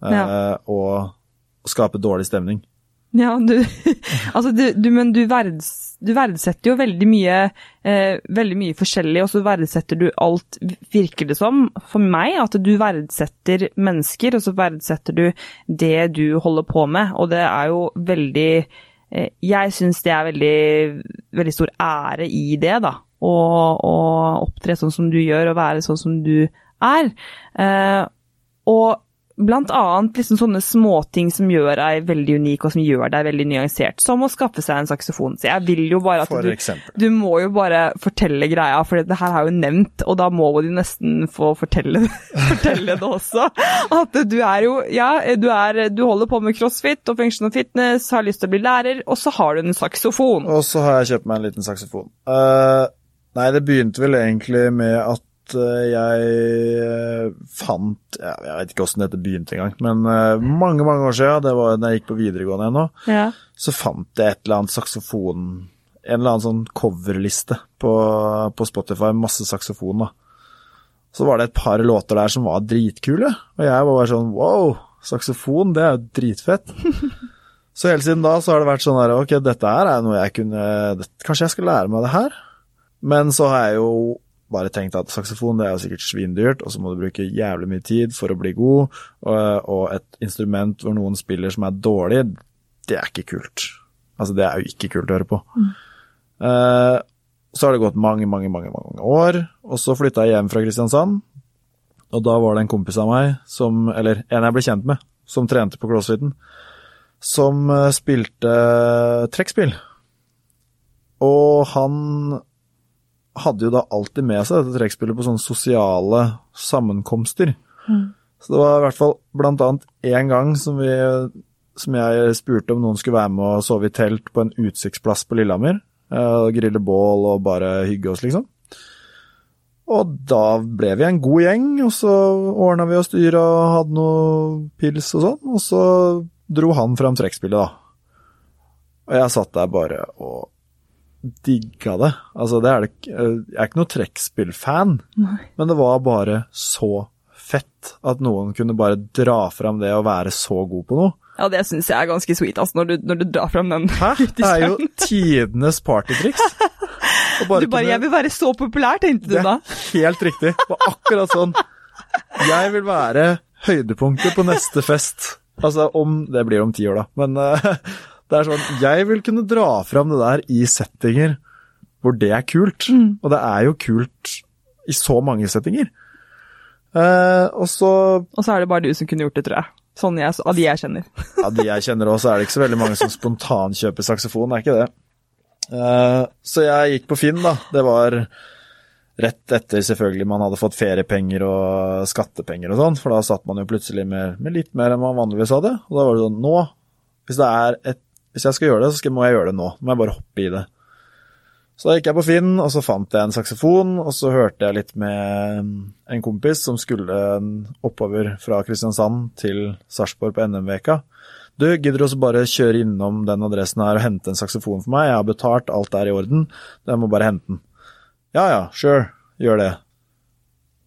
Ja. og skape dårlig stemning. Ja, du, altså du, du, men du, verds, du verdsetter jo veldig mye, eh, veldig mye forskjellig, og så verdsetter du alt, virker det som, for meg, at du verdsetter mennesker, og så verdsetter du det du holder på med, og det er jo veldig eh, Jeg syns det er veldig, veldig stor ære i det, da. Å, å opptre sånn som du gjør, og være sånn som du er. Eh, og Blant annet liksom sånne småting som gjør deg veldig unik og som gjør deg veldig nyansert, som å skaffe seg en saksofon. Så jeg vil jo bare at du, du må jo bare fortelle greia, for det her er jo nevnt, og da må du nesten få fortelle, fortelle det også. At du er jo, ja, du, er, du holder på med crossfit og functional fitness, har lyst til å bli lærer, og så har du en saksofon. Og så har jeg kjøpt meg en liten saksofon. Uh, nei, det begynte vel egentlig med at eh, jeg eh, fant Jeg vet ikke åssen dette begynte engang, men eh, mange mange år siden, det var da jeg gikk på videregående ennå, Ja. så fant jeg et eller annet saksofon En eller annen sånn coverliste på, på Spotify, masse saksofon, da. Så var det et par låter der som var dritkule, og jeg var bare sånn wow, saksofon, det er jo dritfett. Så hele siden da så har det vært sånn her, ok, dette her er noe jeg kunne Kanskje jeg skal lære meg det her? Men så har jeg jo bare tenkt at saksofon det er jo sikkert svindyrt, og så må du bruke jævlig mye tid for å bli god, og, og et instrument hvor noen spiller som er dårlig, det er ikke kult. Altså, det er jo ikke kult å høre på. Eh, så har det gått mange, mange, mange, mange år, og så flytta jeg hjem fra Kristiansand, og da var det en kompis av meg, som, eller en jeg ble kjent med, som trente på crossfiten, som eh, spilte trekkspill. Og han hadde jo da alltid med seg dette trekkspillet på sånne sosiale sammenkomster. Så det var i hvert fall blant annet én gang som, vi, som jeg spurte om noen skulle være med og sove i telt på en utsiktsplass på Lillehammer. eh, Og grille bål og bare hygge oss, liksom. Og da ble vi en god gjeng, og så ordna vi oss dyr og hadde noe pils og sånn, og så dro han fram trekkspillet, da. Og jeg satt der bare og digga det. Altså, det er det Jeg er ikke noe trekkspillfan, men det var bare så fett at noen kunne bare dra fram det og være så god på noe. Ja, det syns jeg er ganske sweet, altså, når du, når du drar fram den. Hæ? Det er jo tidenes partytriks. Du bare kunne- 'jeg vil være så populær', tenkte du da? Det er helt riktig. Det var akkurat sånn. Jeg vil være høydepunktet på neste fest. Altså om Det blir om ti år, da. Men eh, det er sånn Jeg vil kunne dra fram det der i settinger hvor det er kult. Og det er jo kult i så mange settinger. Eh, og så Og så er det bare du som kunne gjort det, tror jeg. Sånn jeg, av de jeg kjenner. Av de jeg kjenner også, er det ikke så veldig mange som spontankjøper saksofon, er ikke det. Eh, så jeg gikk på Finn, da. Det var rett etter selvfølgelig man hadde fått feriepenger og skattepenger og sånn, for da satt man jo plutselig med, med litt mer enn man vanligvis hadde. Og da var det sånn, nå, hvis, det er et, hvis jeg skal gjøre det, så må jeg gjøre det nå. Nå må jeg bare hoppe i det. Så da gikk jeg på Finn, og så fant jeg en saksofon, og så hørte jeg litt med en kompis som skulle oppover fra Kristiansand til Sarpsborg på NM-veka. Du, gidder du også bare kjøre innom den adressen her og hente en saksofon for meg? Jeg har betalt, alt er i orden, jeg må bare hente den. Ja ja, sure, gjør det.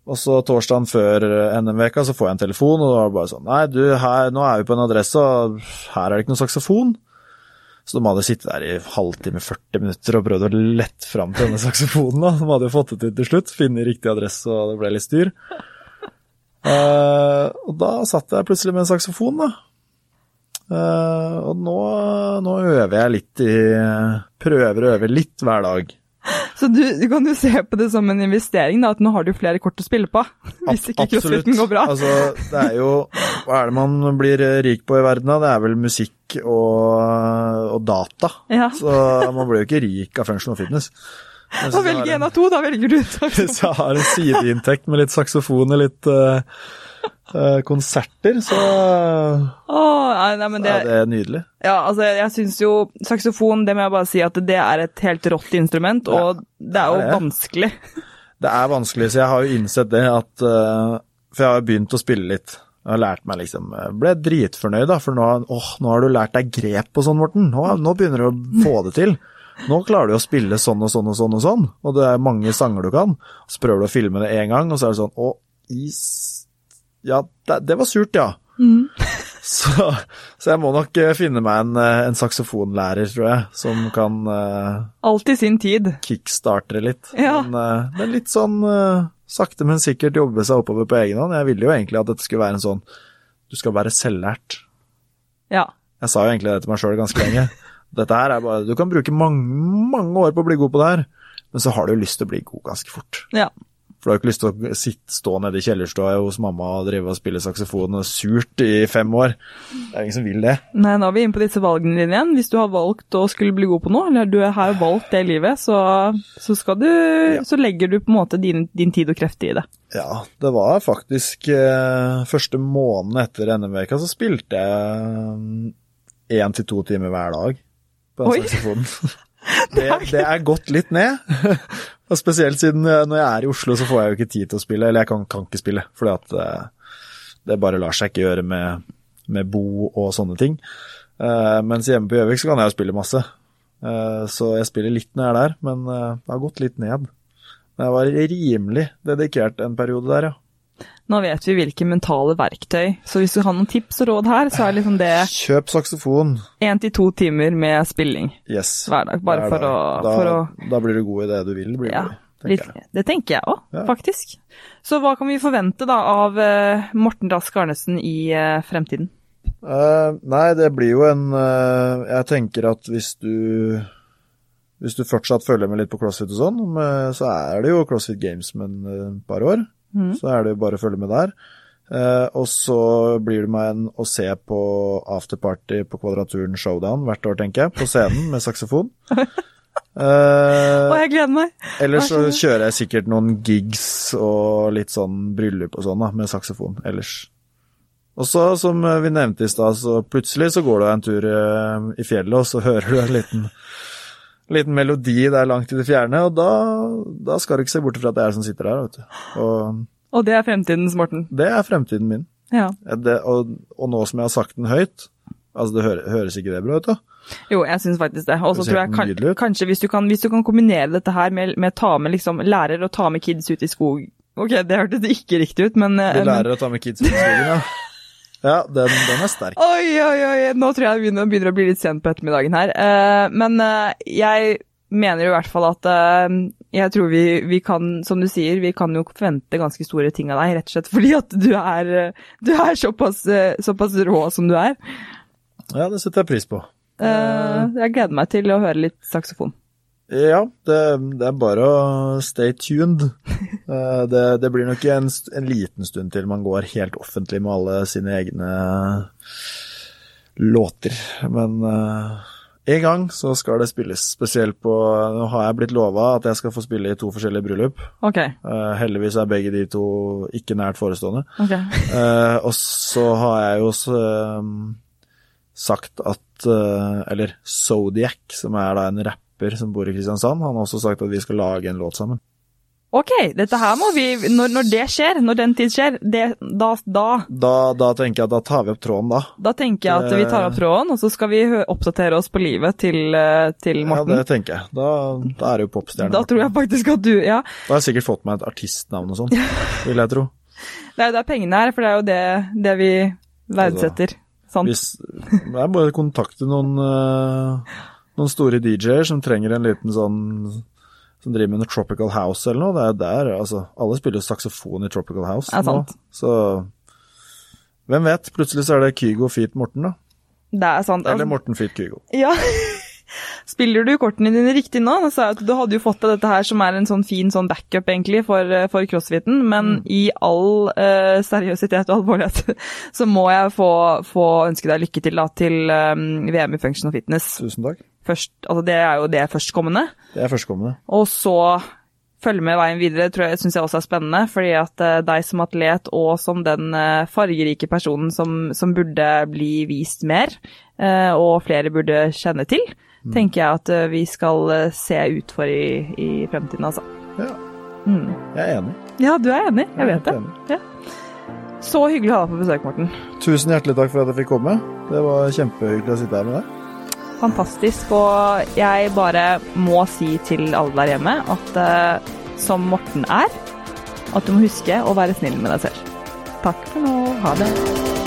Og så torsdagen før NM-veka så får jeg en telefon, og da var det bare sånn Nei, du, her, nå er vi på en adresse, og her er det ikke noen saksofon. Så de hadde sittet der i halvtime, 40 minutter og prøvd å lette fram til denne saksofonen. da. De hadde jo fått det til til slutt, finne riktig adresse, og det ble litt styr. Uh, og da satt jeg plutselig med en saksofon, da. Uh, og nå, nå øver jeg litt i Prøver å øve litt hver dag. Så du, du kan jo se på det som en investering, da, at nå har du flere kort å spille på. Hvis ikke crossfiten går bra. Altså, det er jo Hva er det man blir rik på i verden, da? Det er vel musikk og, og data. Ja. Så man blir jo ikke rik av function og fitness. Velger har en av to, da velger du saksofon. Hvis jeg har en sideinntekt med litt saksofon og litt eh, eh, konserter, så oh, nei, nei, men det, er det nydelig. ja, altså, jeg syns jo saksofon, det må jeg bare si at det er et helt rått instrument, og det er jo det er vanskelig. Det er vanskelig, så jeg har jo innsett det at eh, For jeg har jo begynt å spille litt Jeg har lært meg liksom Ble dritfornøyd, da, for nå, åh, nå har du lært deg grep og sånn, Morten. Nå, nå begynner du å få det til. Nå klarer du å spille sånn og sånn og sånn og sånn, og det er mange sanger du kan. Så prøver du å filme det én gang, og så er det sånn Å, is Ja, det, det var surt, ja. Så, så jeg må nok eh, finne meg en, eh, en saksofonlærer, tror jeg, som kan uh, Alt i sin tid. kickstarte litt. Ja. Men, uh, men litt sånn uh, sakte, men sikkert jobbe seg oppover på egen hånd. Jeg ville jo egentlig at dette skulle være en sånn Du skal være selvlært. Ja. Jeg sa jo egentlig det til meg sjøl ganske lenge. Dette her er bare Du kan bruke mange, mange år på å bli god på det her, men så har du lyst til å bli god ganske fort. ja. For du har jo ikke lyst til å sitte, stå nede i kjellerstua hos mamma og drive og spille saksofon og surt i fem år. Det er ingen som vil det. Nei, nå er vi inne på disse valgene dine igjen. Hvis du har valgt å skulle bli god på noe, eller du har jo valgt det livet, så, så, skal du, så legger du på en måte din, din tid og krefter i det. Ja, det var faktisk eh, første måneden etter NM-veka så spilte jeg én til to timer hver dag på den saksofonen. Det, det er gått litt ned. Og spesielt siden eh, når jeg er i Oslo, så får jeg jo ikke tid til å spille. Eller jeg kan, kan ikke spille, fordi at eh, det bare lar seg ikke gjøre med, med bo og sånne ting. Eh, mens hjemme på Gjøvik så kan jeg jo spille masse. Så jeg spiller litt når jeg er der, men det har gått litt ned. Men jeg var rimelig dedikert en periode der, ja. Nå vet vi hvilke mentale verktøy, så hvis du har noen tips og råd her, så er liksom det Kjøp saksofon. én til to timer med spilling Yes. hver dag, bare Hver for å, da, for å da blir du god i det du vil bli Ja, god i, tenker litt, det tenker jeg òg, Ja. faktisk. Så hva kan vi forvente da av uh, Morten Rask Arnesen i uh, fremtiden? Uh, nei, det blir jo en Jeg tenker at hvis du Hvis du fortsatt følger med litt på CrossFit og sånn, så er det jo CrossFit Games om eh, par år. Mhm. Så er det jo bare å følge med der. Eh, og så blir det meg en å se på afterparty på Kvadraturen Showdown hvert år, tenker jeg. På scenen med saksofon. Eh, og jeg gleder meg! Ellers så er kjører jeg sikkert noen gigs og litt sånn bryllup og sånn da, med saksofon ellers. Og så, som vi nevnte i stad, så plutselig så går du en tur eh, i fjellet, og så hører du en liten, liten melodi der langt i det fjerne, og da, da skal du ikke se bort fra at det er jeg som sitter der, vet du. Og Og det er fremtidens Morten. det er fremtiden min. Ja. Det, og, og nå som jeg har sagt den høyt, altså det høres, høres ikke det bra ut da? Jo, jeg syns faktisk det. Og så tror jeg kan, kanskje hvis du, kan, hvis du kan kombinere dette her med, med ta med liksom lærer og ta med kids ut i skog Ok, det hørtes ikke riktig ut, men, eh, lærer men å ta med kids ut i skogen, ja. Ja, den, den er sterk. Oi, oi, oi, nå tror jeg det begynner, begynner å bli litt sent på ettermiddagen her. Uh, men uh, jeg mener i hvert fall at uh, jeg tror vi, vi kan, som du sier, vi kan jo forvente ganske store ting av deg, rett og slett fordi at du er, du er såpass, såpass rå som du er. Ja, det setter jeg pris på. Jeg gleder meg til å høre litt saksofon. Ja, det, det er bare å stay tuned. Eh, det, det blir nok en, en liten stund til man går helt offentlig med alle sine egne låter. Men eh, en gang så skal det spilles, spesielt på Nå har jeg blitt lova at jeg skal få spille i to forskjellige bryllup. Okay. Eh, heldigvis er begge de to ikke nært forestående. Okay. Og så har jeg jo sagt at Eller Zodiac, som er da en rapper som bor i Kristiansand, han har også sagt at vi skal lage en låt sammen. Ok, dette her må vi, når, når det skjer, når den tid skjer, det, da, da, Da, da tenker jeg at da tar vi opp tråden, da. da tenker jeg at vi tar opp tråden, og så skal vi oppdatere oss på livet til, til Morten. Ja, det tenker jeg. Da, da er det jo popstjerne. da tror jeg faktisk at du, ja, Da har jeg sikkert fått meg et artistnavn og sånn, vil jeg tro. det er jo der pengene er, for det er jo det, det vi verdsetter. Sant? Hvis, det er bare å kontakte noen, eh, noen store DJ-er som trenger en liten sånn som driver med noe Tropical House eller noe. Det er der, altså, Alle spiller jo saksofon i Tropical House sant. nå. Så hvem vet? Plutselig så er det Kygo feat Morten, da. Det er sant. Eller Morten feat Kygo. Ja. Spiller du kortene dine riktig nå? Du hadde jo fått deg dette her som er en sånn fin sånn backup egentlig for, eh, for crossfiten, men i all uh, seriøsitet og alvorlighet så må jeg få, få ønske deg lykke til da, til um, VM i Functional Fitness. Tusen takk. Først, altså det er jo det førstkommende. Det er førstkommende. Og så følge med veien videre tror jeg, synes jeg også er spennende, fordi at eh, deg som atlet og som den eh, fargerike personen som, som burde bli vist mer, eh, og flere burde kjenne til, tenker jeg at vi skal se ut for i, i fremtiden, altså. Ja, Mm. jeg er enig. Ja, du er enig, jeg vet er det. Ja. Så hyggelig å ha deg på besøk, Morten. Tusen hjertelig takk for at jeg fikk komme. Det var kjempehyggelig å sitte her med deg. Fantastisk. Og jeg bare må si til alle der hjemme at uh, som Morten er, at du må huske å være snill med deg selv. Takk for nå. Ha det.